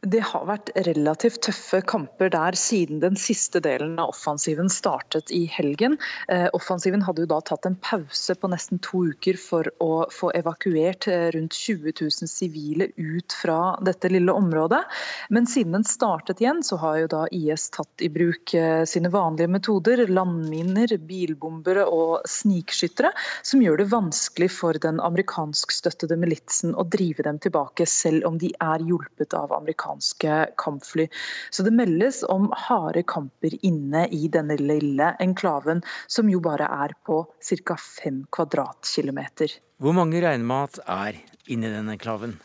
Det har vært relativt tøffe kamper der siden den siste delen av offensiven startet i helgen. Eh, offensiven hadde jo da tatt en pause på nesten to uker for å få evakuert eh, rundt 20 000 sivile ut fra dette lille området. Men siden den startet igjen, så har jo da IS tatt i bruk eh, sine vanlige metoder. Landminer, bilbombere og snikskyttere, som gjør det vanskelig for den amerikanskstøttede militsen å drive dem tilbake, selv om de er hjulpet av amerikanske amerikanske kampfly. Så det meldes om harde kamper inne i denne lille enklaven, som jo bare er på ca. fem kvadratkilometer. Hvor mange regner med at er inne i denne enklaven?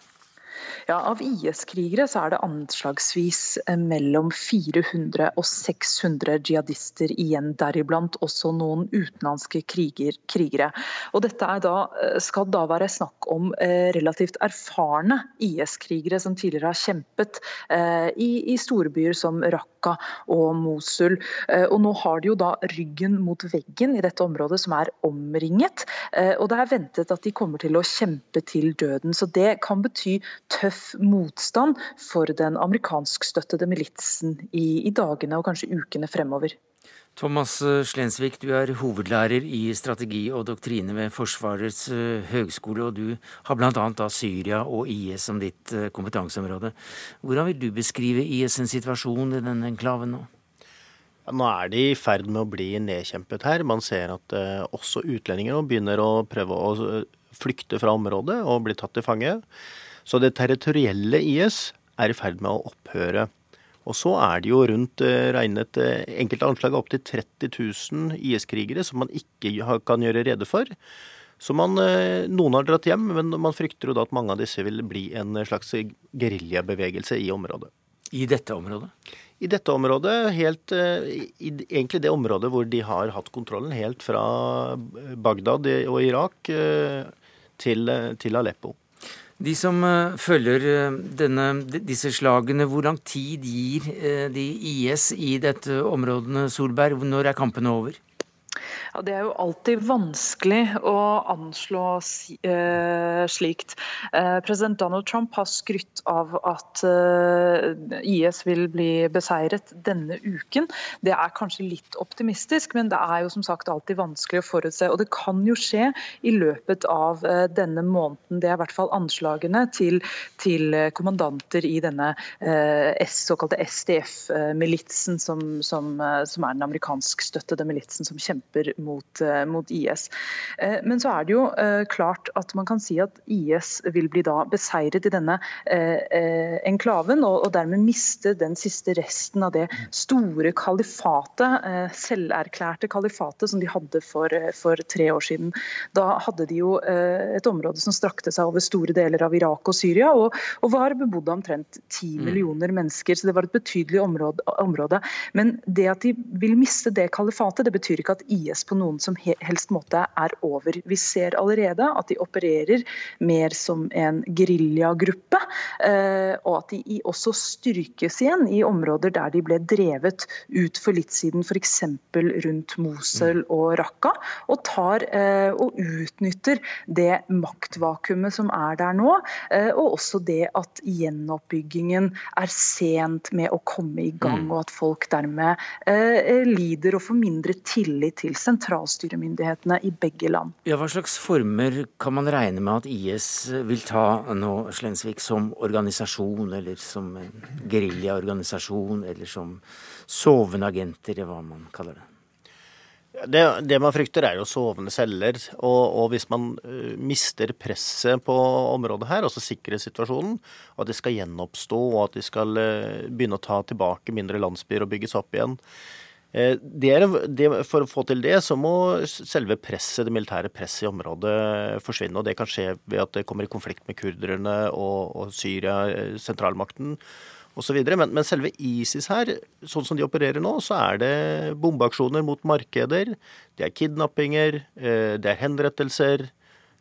Ja, Av IS-krigere så er det anslagsvis eh, mellom 400 og 600 jihadister igjen, deriblant også noen utenlandske kriger, krigere. Og Dette da, eh, skal da være snakk om eh, relativt erfarne IS-krigere som tidligere har kjempet i, i storbyer som Raqqa og Mosul. Og Nå har de jo da ryggen mot veggen i dette området, som er omringet. Og Det er ventet at de kommer til å kjempe til døden. Så Det kan bety tøff motstand for den amerikanskstøttede militsen i, i dagene og kanskje ukene fremover. Thomas Slensvik, du er hovedlærer i strategi og doktrine ved Forsvarets eh, høgskole, og du har bl.a. Syria og IS som ditt eh, kompetanseområde. Hvordan vil du beskrive IS' sin situasjon i denne enklaven nå? Ja, nå er de i ferd med å bli nedkjempet her. Man ser at uh, også utlendinger nå begynner å prøve å flykte fra området og bli tatt til fange. Så det territorielle IS er i ferd med å opphøre. Og så er det jo rundt eh, regnet eh, enkelte anslag opptil 30 000 IS-krigere som man ikke kan gjøre rede for. Så man, eh, Noen har dratt hjem, men man frykter jo da at mange av disse vil bli en slags geriljabevegelse i området. I dette området? I dette området, helt, i egentlig det området hvor de har hatt kontrollen helt fra Bagdad og Irak til, til Aleppo. De som uh, følger uh, denne, disse slagene, hvor lang tid gir uh, de IS i dette områdene, Solberg? Når er kampene over? Ja, Det er jo alltid vanskelig å anslå eh, slikt. Eh, president Donald Trump har skrytt av at eh, IS vil bli beseiret denne uken. Det er kanskje litt optimistisk, men det er jo som sagt alltid vanskelig å forutse. Og det kan jo skje i løpet av denne måneden. Det er i hvert fall anslagene til, til kommandanter i denne såkalte SDF-militsen, som, som, som er den amerikanskstøttede militsen som kjemper mot, eh, mot, IS. Eh, men så er det jo eh, klart at man kan si at IS vil bli da beseiret i denne enklaven, og, dermed miste den siste resten av det store kalifatet, selverklærte kalifatet som de hadde for, for tre år siden. Da hadde de jo et område som strakte seg over store deler av Irak og Syria, og, og var bebodd av omtrent ti mm. millioner mennesker. Så det var et betydelig område, område. Men det at de vil miste det kalifatet, det betyr ikke at IS på noen som helst måte er over. Vi ser allerede at de opererer mer som en geriljagruppe, eh, og at de også styrkes igjen i områder der de ble drevet ut for litt siden, f.eks. rundt Mosul og Raqqa, og tar eh, og utnytter det maktvakuumet som er der nå, eh, og også det at gjenoppbyggingen er sent med å komme i gang, mm. og at folk dermed lider og får mindre tillit til sentralstyremyndighetene i begge land. Ja, Hva slags former kan man regne med at IS vil ta nå, Slensvik, som organisasjon, eller som en geriljaorganisasjon, eller som sovende agenter, eller hva man kaller det? Det, det, man frykter, er jo sovende celler. Og, og, hvis man uh, mister presset på området her, altså sikkerhetssituasjonen, og at det skal gjenoppstå, og at de skal uh, begynne å ta tilbake mindre landsbyer og bygges opp igjen, Eh, det er, det, for å få til det, så må selve presset, det militære presset i området forsvinne. og Det kan skje ved at det kommer i konflikt med kurderne og, og Syria, eh, sentralmakten osv. Men, men selve ISIS her, sånn som de opererer nå, så er det bombeaksjoner mot markeder. Det er kidnappinger, eh, det er henrettelser.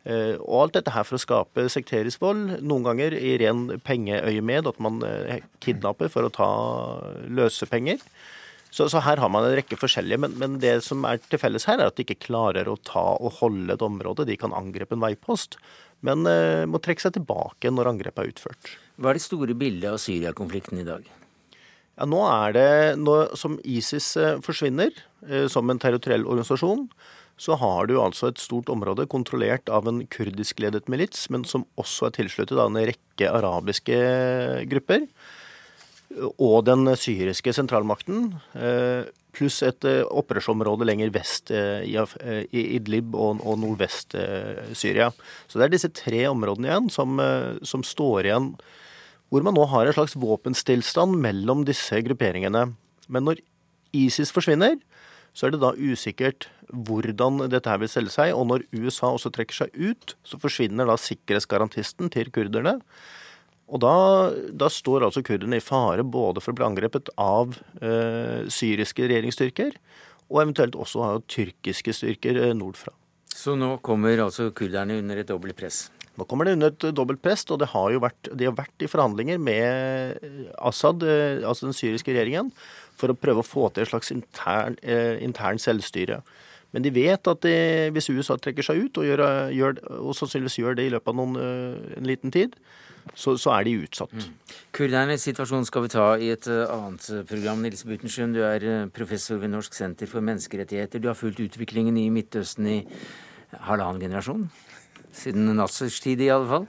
Og alt dette her for å skape sekterisk vold. Noen ganger i ren pengeøyemed, at man kidnapper for å ta løsepenger. Så, så, her har man en rekke forskjellige, men, men, det som er til felles her, er at de ikke klarer å ta og holde et område. De kan angripe en veipost, men eh, må trekke seg tilbake når angrepet er utført. Hva er det store bildet av Syria-konflikten i dag? Ja, nå er det, nå, Som ISIS uh, forsvinner eh, som en territoriell organisasjon, så har du altså et stort område kontrollert av en kurdiskledet milits, men som også er tilsluttet av en rekke arabiske grupper og den syriske sentralmakten, eh, pluss et eh, opprørsområde lenger vest eh, i Idlib og nordvest Syria. Så det er disse tre områdene igjen som, som står igjen, hvor man nå har en slags våpenstillstand mellom disse grupperingene. Men når ISIS forsvinner, så er det da usikkert hvordan dette her vil selge seg. Og når USA også trekker seg ut, så forsvinner da sikkerhetsgarantisten til kurderne. Og da, da, står altså kurderne i fare både for å bli angrepet av eh, syriske regjeringsstyrker, og eventuelt også av tyrkiske styrker eh, nordfra. Så nå kommer altså kurderne under et dobbelt press? Nå kommer det under et dobbelt press, og det har jo vært, de har vært i forhandlinger med Assad, eh, altså den syriske regjeringen, for å prøve å få til et slags intern, eh, intern selvstyre. Men de vet at de, hvis USA trekker seg ut, og, gjør, gjør, og sannsynligvis gjør det i løpet av noen, eh, en liten tid, så, så er de utsatt. Mm. Kurdernes situasjon skal vi ta i et uh, annet eh, program. Nils Butenschøn, du er uh, professor ved Norsk senter for menneskerettigheter. Du har fulgt utviklingen i Midtøsten i halvannen generasjon? Siden Nassers tid, i alle fall.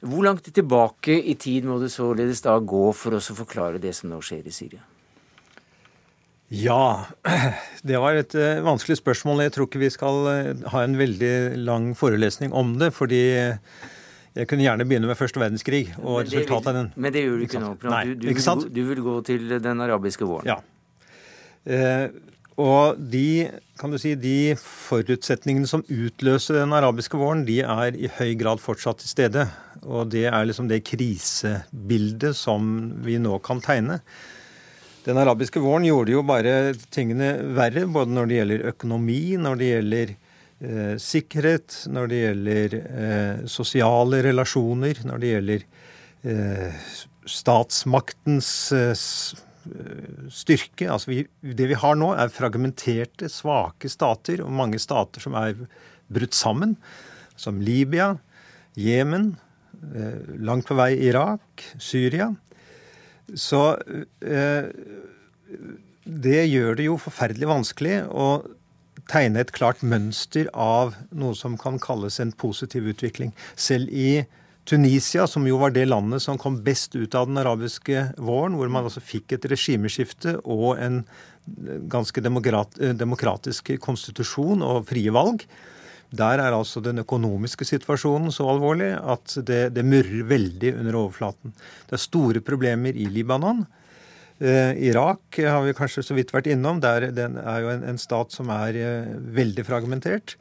Hvor langt tilbake i tid må det således da gå for oss å forklare det som nå skjer i Syria? Ja, det var et vanskelig spørsmål. Jeg tror ikke vi skal ha en veldig lang forelesning om det. fordi jeg kunne gjerne begynne med første verdenskrig og resultatet av den. Men det gjør du ikke nå. Du, du, ikke vil, du, vil, gå til den arabiske våren. Ja. Eh, og de, kan du si, de forutsetningene som utløser den arabiske våren, de er i høy grad fortsatt til stede. Og det er liksom det krisebildet som vi nå kan tegne. Den arabiske våren gjorde jo bare tingene verre, både når det gjelder økonomi, når det gjelder eh, sikkerhet, når det gjelder eh, sosiale relasjoner, når det gjelder eh, statsmaktens eh, styrke. Altså vi, det vi har nå, er fragmenterte, svake stater, og mange stater som er brutt sammen, som Libya, Jemen, langt på vei Irak, Syria. Så det gjør det jo forferdelig vanskelig å tegne et klart mønster av noe som kan kalles en positiv utvikling. Selv i Tunisia, som jo var det landet som kom best ut av den arabiske våren, hvor man altså fikk et regimeskifte og en ganske demokratisk konstitusjon og frie valg, der er altså den økonomiske situasjonen så alvorlig at det, det murrer veldig under overflaten. Det er store problemer i Libanon. Eh, Irak har vi kanskje så vidt vært innom. Der, den er jo en, en stat som er eh, veldig fragmentert.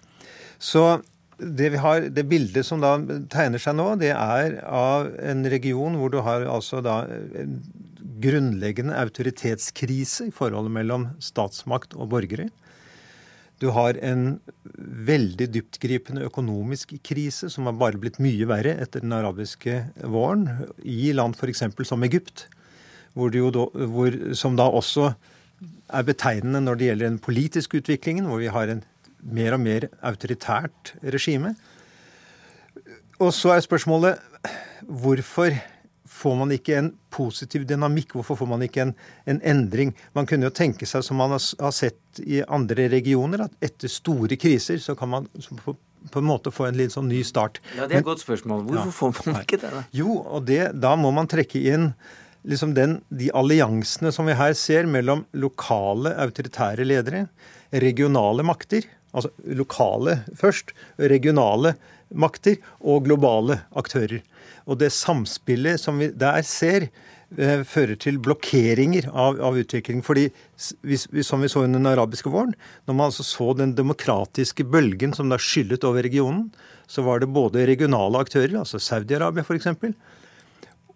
Så det, har, det, bildet som da tegner seg nå, det er av en region hvor du har altså da en grunnleggende autoritetskrise i forholdet mellom statsmakt og borgere. Du har en veldig dyptgripende økonomisk krise som har bare blitt mye verre etter den arabiske våren, i land f.eks. som Egypt da, hvor, som da også er betegnende når det gjelder den politiske utviklingen, hvor vi har en mer og mer autoritært regime. Og så er spørsmålet hvorfor får man ikke en positiv dynamikk? Hvorfor får man ikke en, en, endring? Man kunne jo tenke seg, som man har sett i andre regioner, at etter store kriser så kan man på, på en måte få en litt sånn ny start. Ja, Det er et godt spørsmål. Hvorfor ja, får man ikke det? da? Jo, og det, da må man trekke inn liksom den, de alliansene som vi her ser mellom lokale autoritære ledere, regionale makter, altså lokale først, regionale makter og globale aktører. Og det samspillet som vi der ser, eh, fører til blokkeringer av, av utvikling. Fordi, hvis, som vi så under den arabiske våren, når man altså så den demokratiske bølgen som da skyllet over regionen, så var det både regionale aktører, altså Saudi-Arabia f.eks.,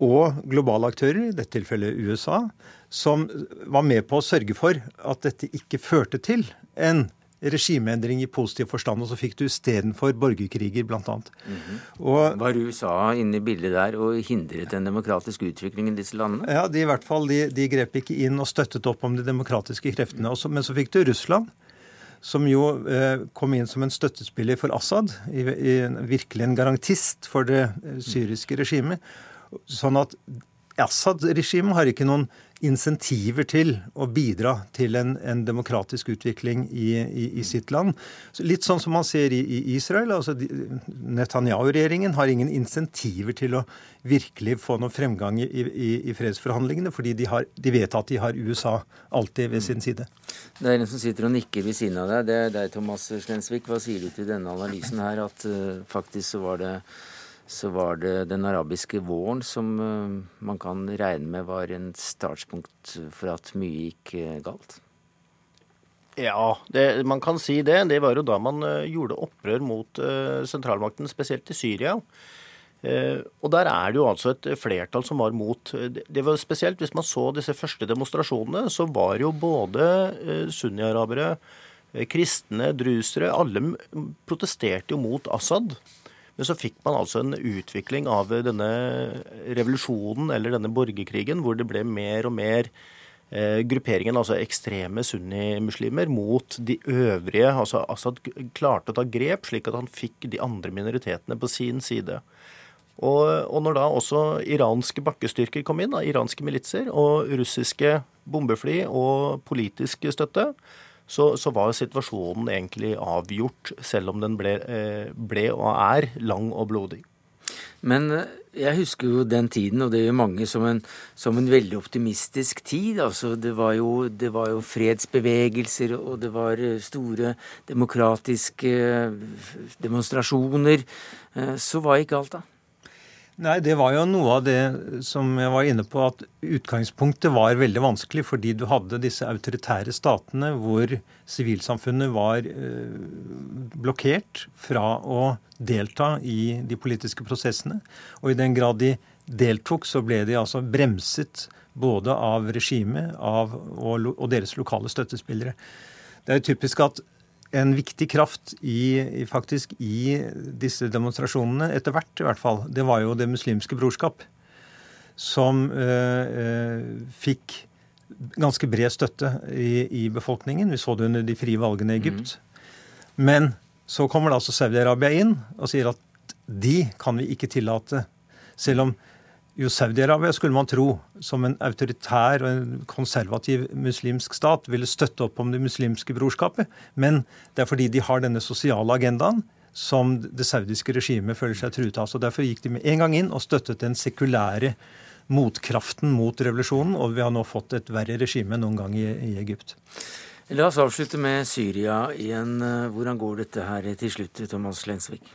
og globale aktører, i dette tilfellet USA, som var med på å sørge for at dette ikke førte til en regimeendring i positiv forstand. Og så fikk du istedenfor borgerkriger, bl.a. Mm -hmm. Var USA inne i bildet der og hindret en demokratisk utvikling i disse landene? Ja, de, i hvert fall, de, de grep ikke inn og støttet opp om de demokratiske kreftene. Også, men så fikk du Russland som jo eh, kom inn som en støttespiller for Assad, i, i, virkelig en garantist for det eh, syriske regimet. Sånn at Assad-regimet har ikke noen insentiver til å bidra til en, en demokratisk utvikling i, i, i, sitt land. Litt sånn som man ser i, i Israel. altså Netanyahu-regjeringen har ingen insentiver til å virkelig få noen fremgang i, fredsforhandlingene, fordi de, har, de, vet at de har USA alltid ved sin side. Det er en som sitter og nikker ved siden av deg. Det er deg, Thomas Slensvik. Hva sier du til denne analysen her, at uh, faktisk så var det så var det den arabiske våren som eh, man kan regne med var en startspunkt for at mye gikk eh, galt? Ja, det, man kan si det. Det var jo da man uh, gjorde opprør mot sentralmakten, spesielt i Syria. Og der er det jo altså et flertall som var mot. Det var spesielt hvis man så disse første demonstrasjonene, så var jo både sunni-arabere, kristne, drusere, alle protesterte jo mot Assad. Men så fikk man altså en utvikling av denne revolusjonen eller denne borgerkrigen hvor det ble mer og mer eh, grupperingen, altså ekstreme sunnimuslimer, mot de øvrige. altså Assad klarte å ta grep, slik at han fikk de andre minoritetene på sin side. Og, og når da også iranske bakkestyrker kom inn, da, iranske militser, og russiske bombefly og politisk støtte, så, så, var situasjonen egentlig avgjort, selv om den ble, eh, ble, og er lang og blodig. Men eh, jeg husker jo den tiden, og det gjør mange, som en, som en veldig optimistisk tid. Altså, det, var jo, det var jo fredsbevegelser, og det var eh, store demokratiske demonstrasjoner. Så var ikke alt, da. Nei, Det var jo noe av det som jeg var inne på, at utgangspunktet var veldig vanskelig fordi du hadde disse autoritære statene hvor sivilsamfunnet var eh, blokkert fra å delta i de politiske prosessene. Og i den grad de deltok, så ble de altså bremset både av regimet og, deres lokale støttespillere. Det er jo typisk at en viktig kraft i, faktisk i disse demonstrasjonene, etter hvert i hvert fall, det var jo Det muslimske brorskap. Som eh, fikk ganske bred støtte i, i, befolkningen. Vi så det under de frie valgene i Egypt. Mm. Men så kommer da altså Saudi-Arabia inn og sier at de kan vi ikke tillate. Selv om jo Saudi-Arabia, skulle man tro, som en autoritær og en konservativ muslimsk stat, ville støtte opp om det muslimske brorskapet. Men det er fordi de har denne sosiale agendaen som det saudiske regimet føler seg truet av. Så Derfor gikk de med en gang inn og støttet den sekulære motkraften mot revolusjonen, og vi har nå fått et verre regime enn noen gang i, i Egypt. La oss avslutte med Syria igjen. Hvordan går dette her til slutt, Thomas Lensvik?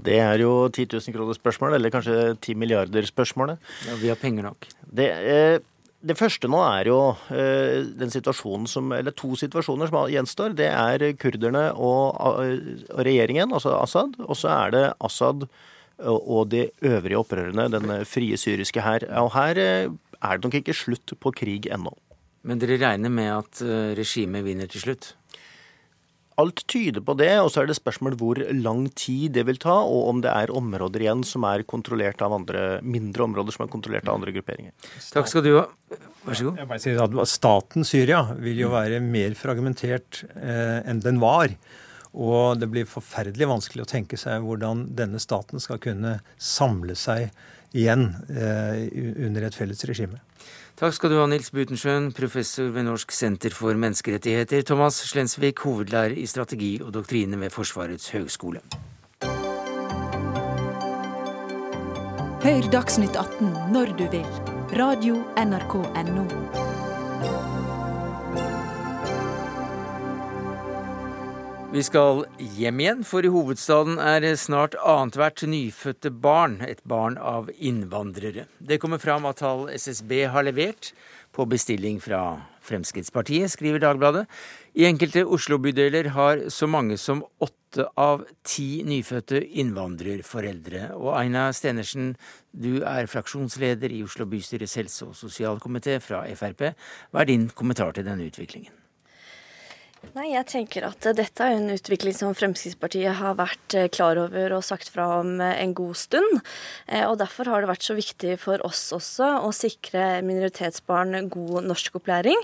Det er jo 10 000 kroner spørsmålet, eller kanskje 10 milliarder spørsmålet. Ja, Vi har penger nok. Det, eh, det første nå er jo eh, den situasjonen som Eller to situasjoner som gjenstår. Det er kurderne og, og regjeringen, altså Assad. Og så er det Assad og de øvrige opprørerne, den frie syriske hær. Og her eh, er det nok ikke slutt på krig ennå. Men dere regner med at eh, regimet vinner til slutt? Alt tyder på det, og så er det spørsmål hvor lang tid det vil ta, og om det er områder igjen som er kontrollert av andre, mindre områder som er kontrollert av andre grupperinger. Takk skal du ha. Vær så god. Jeg bare sier at Staten Syria vil jo være mer fragmentert eh, enn den var. Og det blir forferdelig vanskelig å tenke seg hvordan denne staten skal kunne samle seg igjen eh, under et felles regime. Takk skal du ha, Nils Butensjøen, professor ved Norsk senter for menneskerettigheter. Thomas Slensvik, hovedlærer i strategi og doktrine ved Forsvarets høgskole. Hør Dagsnytt 18 når du vil. Radio NRK Radio.nrk.no. Vi skal hjem igjen, for i hovedstaden er snart annethvert nyfødte barn et barn av innvandrere. Det kommer fram at tall SSB har levert på bestilling fra Fremskrittspartiet, skriver Dagbladet. I enkelte Oslo-bydeler har så mange som åtte av ti nyfødte innvandrerforeldre. Og Aina Stenersen, du er fraksjonsleder i Oslo bystyrets helse- og sosialkomité fra Frp. Hva er din kommentar til denne utviklingen? Nei, jeg tenker at dette er en utvikling som Fremskrittspartiet har vært eh, klar over og sagt fra om eh, en god stund. Eh, og Derfor har det vært så viktig for oss også å sikre minoritetsbarn god norskopplæring.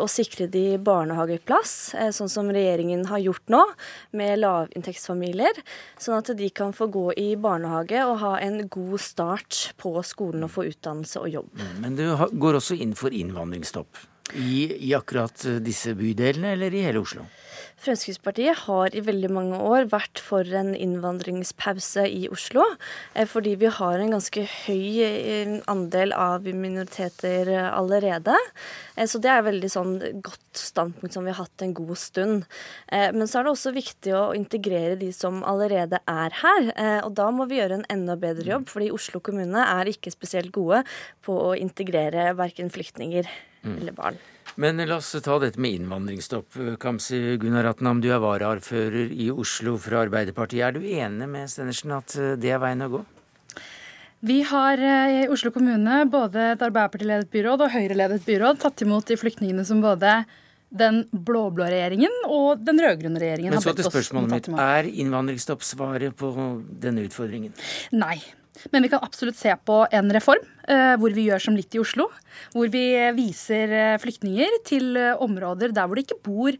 Og sikre de barnehageplass, sånn som regjeringen har gjort nå, med lavinntektsfamilier. Sånn at de kan få gå i barnehage og ha en god start på skolen og få utdannelse og jobb. Mm, men du går også inn for innvandringsstopp? I, I, akkurat eh, disse bydelene, eller i hele Oslo? Fremskrittspartiet har i veldig mange år vært for en innvandringspause i Oslo. Eh, fordi vi har en ganske høy eh, andel av minoriteter allerede. Så det er et veldig sånn godt standpunkt som vi har hatt en god stund. Men så er det også viktig å integrere de som allerede er her. Og da må vi gjøre en enda bedre jobb, fordi Oslo kommune er ikke spesielt gode på å integrere verken flyktninger mm. eller barn. Men la oss ta dette med innvandringsstopp. Kamzy Gunnar Ratnam, du er varaordfører i Oslo fra Arbeiderpartiet. Er du enig med Stenersen at eh, det er veien å gå? Vi har eh, i Oslo kommune både et Arbeiderparti-ledet byråd og Høyre-ledet byråd tatt imot de flyktningene som både den blå-blå regjeringen og den rød-grønne regjeringen Men så til spørsmålet mitt. Er innvandringsstopp svaret på denne utfordringen? Nei. Men vi kan absolutt se på en reform eh, hvor vi gjør som litt i Oslo. Hvor vi viser eh, flyktninger til eh, områder der hvor det ikke bor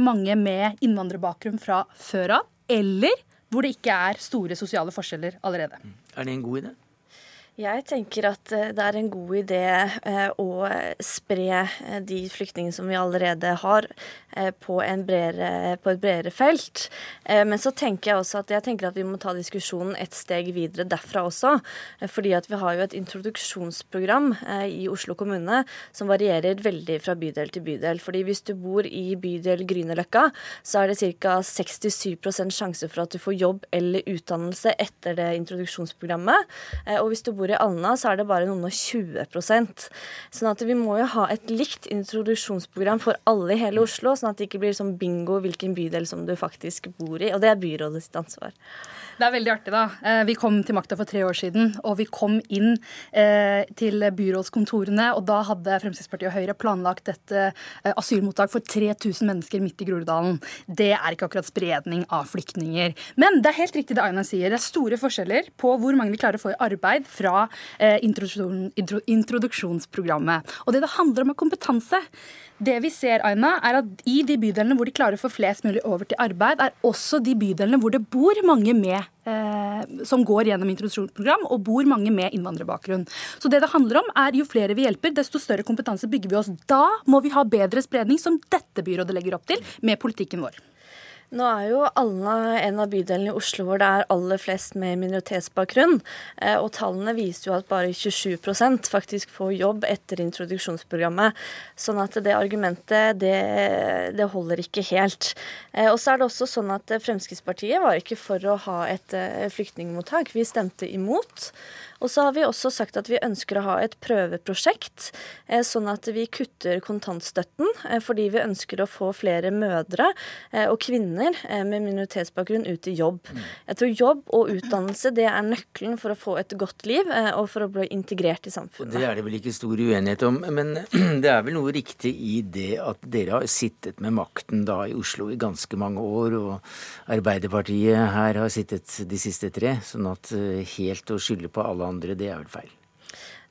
mange med innvandrerbakgrunn fra før av. Eller hvor det ikke er store sosiale forskjeller allerede. Er det en god idé? Jeg tenker at eh, det er en god idé eh, å spre eh, de flyktningene som vi allerede har, på, bredere, på, et bredere felt. Men så tenker jeg også at jeg at vi må ta diskusjonen et steg videre derfra også. Fordi at vi har jo et introduksjonsprogram i Oslo kommune som varierer veldig fra bydel til bydel. Fordi hvis du bor i bydel Grünerløkka, så er det ca. 67% sjanse for at du får jobb eller utdannelse etter det introduksjonsprogrammet. Og hvis du bor i Alna, så er det bare noen og 20% Sånn at vi må jo ha et likt introduksjonsprogram for alle i hele Oslo, sånn at det ikke blir sånn bingo hvilken bydel som du faktisk bor i. Og det er byrådet sitt ansvar. Det er veldig artig, da. Eh, vi kom til makta for tre år siden, og vi kom inn eh, til byrådskontorene. Og da hadde Fremskrittspartiet og Høyre planlagt et eh, asylmottak for 3000 mennesker midt i Groruddalen. Det er ikke akkurat spredning av flyktninger. Men det er helt riktig det Aina sier. Det er store forskjeller på hvor mange vi klarer å få i arbeid fra introduksjon, intro, introduksjonsprogrammet. Og det det handler om, er kompetanse. Det vi ser, Aina, er at i de bydelene hvor de klarer å få flest mulig over til arbeid, er også de bydelene hvor det bor mange med som går gjennom introduksjonsprogram, og bor mange med innvandrerbakgrunn. Så det det handler om, er jo flere vi hjelper, desto større kompetanse bygger vi oss. Da må vi ha bedre spredning, som dette byrådet legger opp til, med politikken vår. Nå er jo Alna en av bydelene i Oslo hvor det er aller flest med minoritetsbakgrunn. Eh, og tallene viser jo at bare 27% faktisk får jobb etter introduksjonsprogrammet. Sånn at det argumentet, det, det holder ikke helt. Eh, og så er det også sånn at Fremskrittspartiet var ikke for å ha et eh, flyktningmottak. Vi stemte imot. Og så har vi også sagt at vi ønsker å ha et prøveprosjekt, eh, sånn at vi kutter kontantstøtten, eh, fordi vi ønsker å få flere mødre eh, og kvinner med minoritetsbakgrunn ut i jobb. Mm. Jeg tror jobb og utdannelse det er nøkkelen for å få et godt liv og for å bli integrert i samfunnet. Det er det vel ikke stor uenighet om, men det er vel noe riktig i det at dere har sittet med makten da i Oslo i ganske mange år, og Arbeiderpartiet her har sittet de siste tre, sånn at helt å skylde på alle andre, det er vel feil.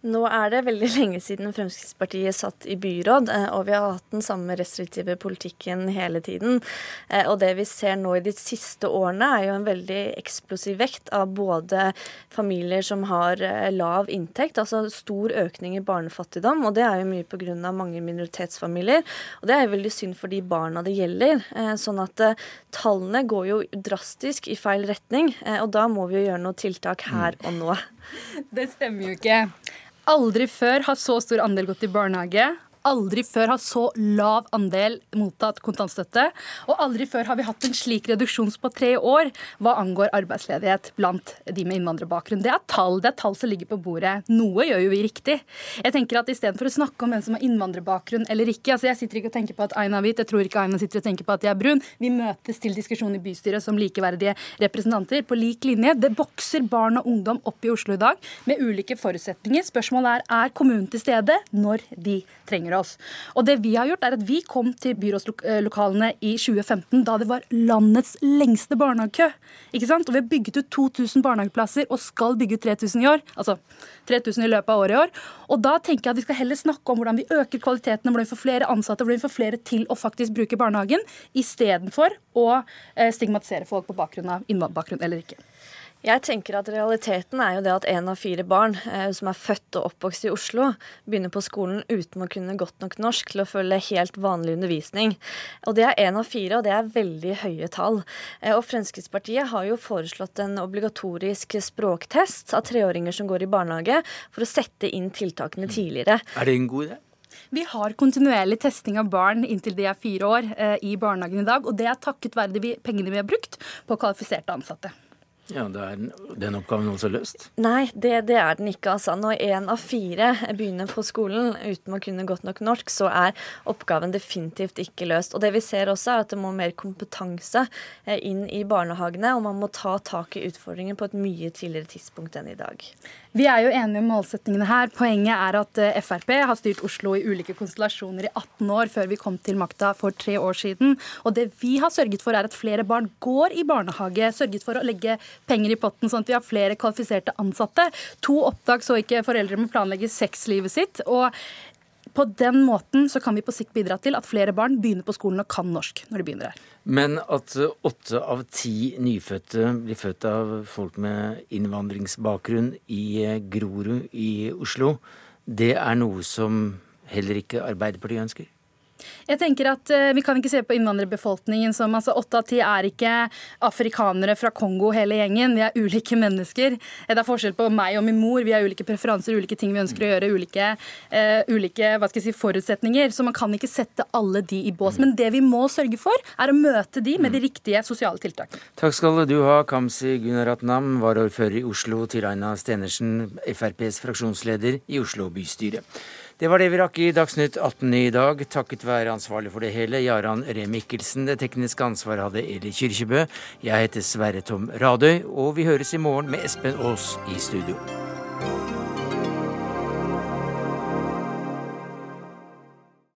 Nå er det veldig lenge siden Fremskrittspartiet satt i byråd, eh, og vi har hatt den samme restriktive politikken hele tiden. Eh, og det vi ser nå i de siste årene, er jo en veldig eksplosiv vekt av både familier som har eh, lav inntekt, altså stor økning i barnefattigdom, og det er jo mye pga. mange minoritetsfamilier. Og det er jo veldig synd for de barna det gjelder. Sånn at tallene går jo drastisk i feil retning, og da må vi jo gjøre noe tiltak her og nå. Det stemmer jo ikke. Aldri før har så stor andel gått i barnehage aldri før har så lav andel mottatt kontantstøtte. Og aldri før har vi hatt en slik reduksjon på tre år hva angår arbeidsledighet blant de med innvandrerbakgrunn. Det er tall det er tall som ligger på bordet. Noe gjør jo vi riktig. Jeg tenker at Istedenfor å snakke om hvem som har innvandrerbakgrunn eller ikke altså Jeg sitter ikke og tenker på at Aina er hvit, jeg tror ikke Aina sitter og tenker på at jeg er brun. Vi møtes til diskusjon i bystyret som likeverdige representanter på lik linje. Det bokser barn og ungdom opp i Oslo i dag med ulike forutsetninger. Spørsmålet er er kommunen til stede når de trenger oss. Og det Vi har gjort er at vi kom til byrådslokalene i 2015 da det var landets lengste barnehagekø. Ikke sant? Og Vi har bygget ut 2000 barnehageplasser og skal bygge ut 3000 i år. Altså 3000 i løpet av året i år. Og Da tenker jeg at vi skal heller snakke om hvordan vi øker kvaliteten, hvordan vi får flere ansatte, hvordan vi får flere til å faktisk bruke barnehagen, istedenfor å eh, stigmatisere folk på bakgrunn av innvandrerbakgrunn eller ikke. Jeg tenker at Realiteten er jo det at én av fire barn eh, som er født og oppvokst i Oslo, begynner på skolen uten å kunne godt nok norsk til å følge helt vanlig undervisning. Og Det er én av fire, og det er veldig høye tall. Eh, og Fremskrittspartiet har jo foreslått en obligatorisk språktest av treåringer som går i barnehage, for å sette inn tiltakene tidligere. Er det en god idé? Vi har kontinuerlig testing av barn inntil de er fire år eh, i barnehagen i dag. Og det er takket være de pengene vi har brukt på kvalifiserte ansatte. Ja, da er den oppgaven også løst? Nei, det, det er den ikke. altså. Når én av fire begynner på skolen uten å kunne godt nok norsk, så er oppgaven definitivt ikke løst. Og det vi ser også, er at det må mer kompetanse eh, inn i barnehagene, og man må ta tak i utfordringen på et mye tidligere tidspunkt enn i dag. Vi er jo enige om målsettingene her. Poenget er at eh, Frp har styrt Oslo i ulike konstellasjoner i 18 år før vi kom til makta for tre år siden. Og det vi har sørget for, er at flere barn går i barnehage. Sørget for å legge penger i potten sånn at vi har flere kvalifiserte ansatte. To opptak så ikke foreldre må planlegge sexlivet sitt. og på den måten så kan vi på sikt bidra til at flere barn begynner på skolen og kan norsk når de begynner her. Men at åtte av ti nyfødte blir født av folk med innvandringsbakgrunn i Grorud i Oslo, det er noe som heller ikke Arbeiderpartiet ønsker? Jeg tenker at uh, Vi kan ikke se på innvandrerbefolkningen som altså Åtte av ti er ikke afrikanere fra Kongo hele gjengen. Vi er ulike mennesker. Det er forskjell på meg og min mor. Vi har ulike preferanser, ulike ting vi ønsker å gjøre, ulike, uh, ulike hva skal jeg si, forutsetninger. Så man kan ikke sette alle de i bås. Men det vi må sørge for, er å møte de med de riktige sosiale tiltakene. Takk skal du ha, Kamzy Gunaratnam, varaordfører i Oslo, Tiraina Stenersen, FrPs fraksjonsleder i Oslo bystyre. Det var det vi rakk i Dagsnytt 18 i dag, takket være ansvarlig for det hele, Jaran Remikkelsen. Det tekniske ansvaret hadde Eli Kyrkjebø. Jeg heter Sverre Tom Radøy, og vi høres i morgen med Espen Aas i studio.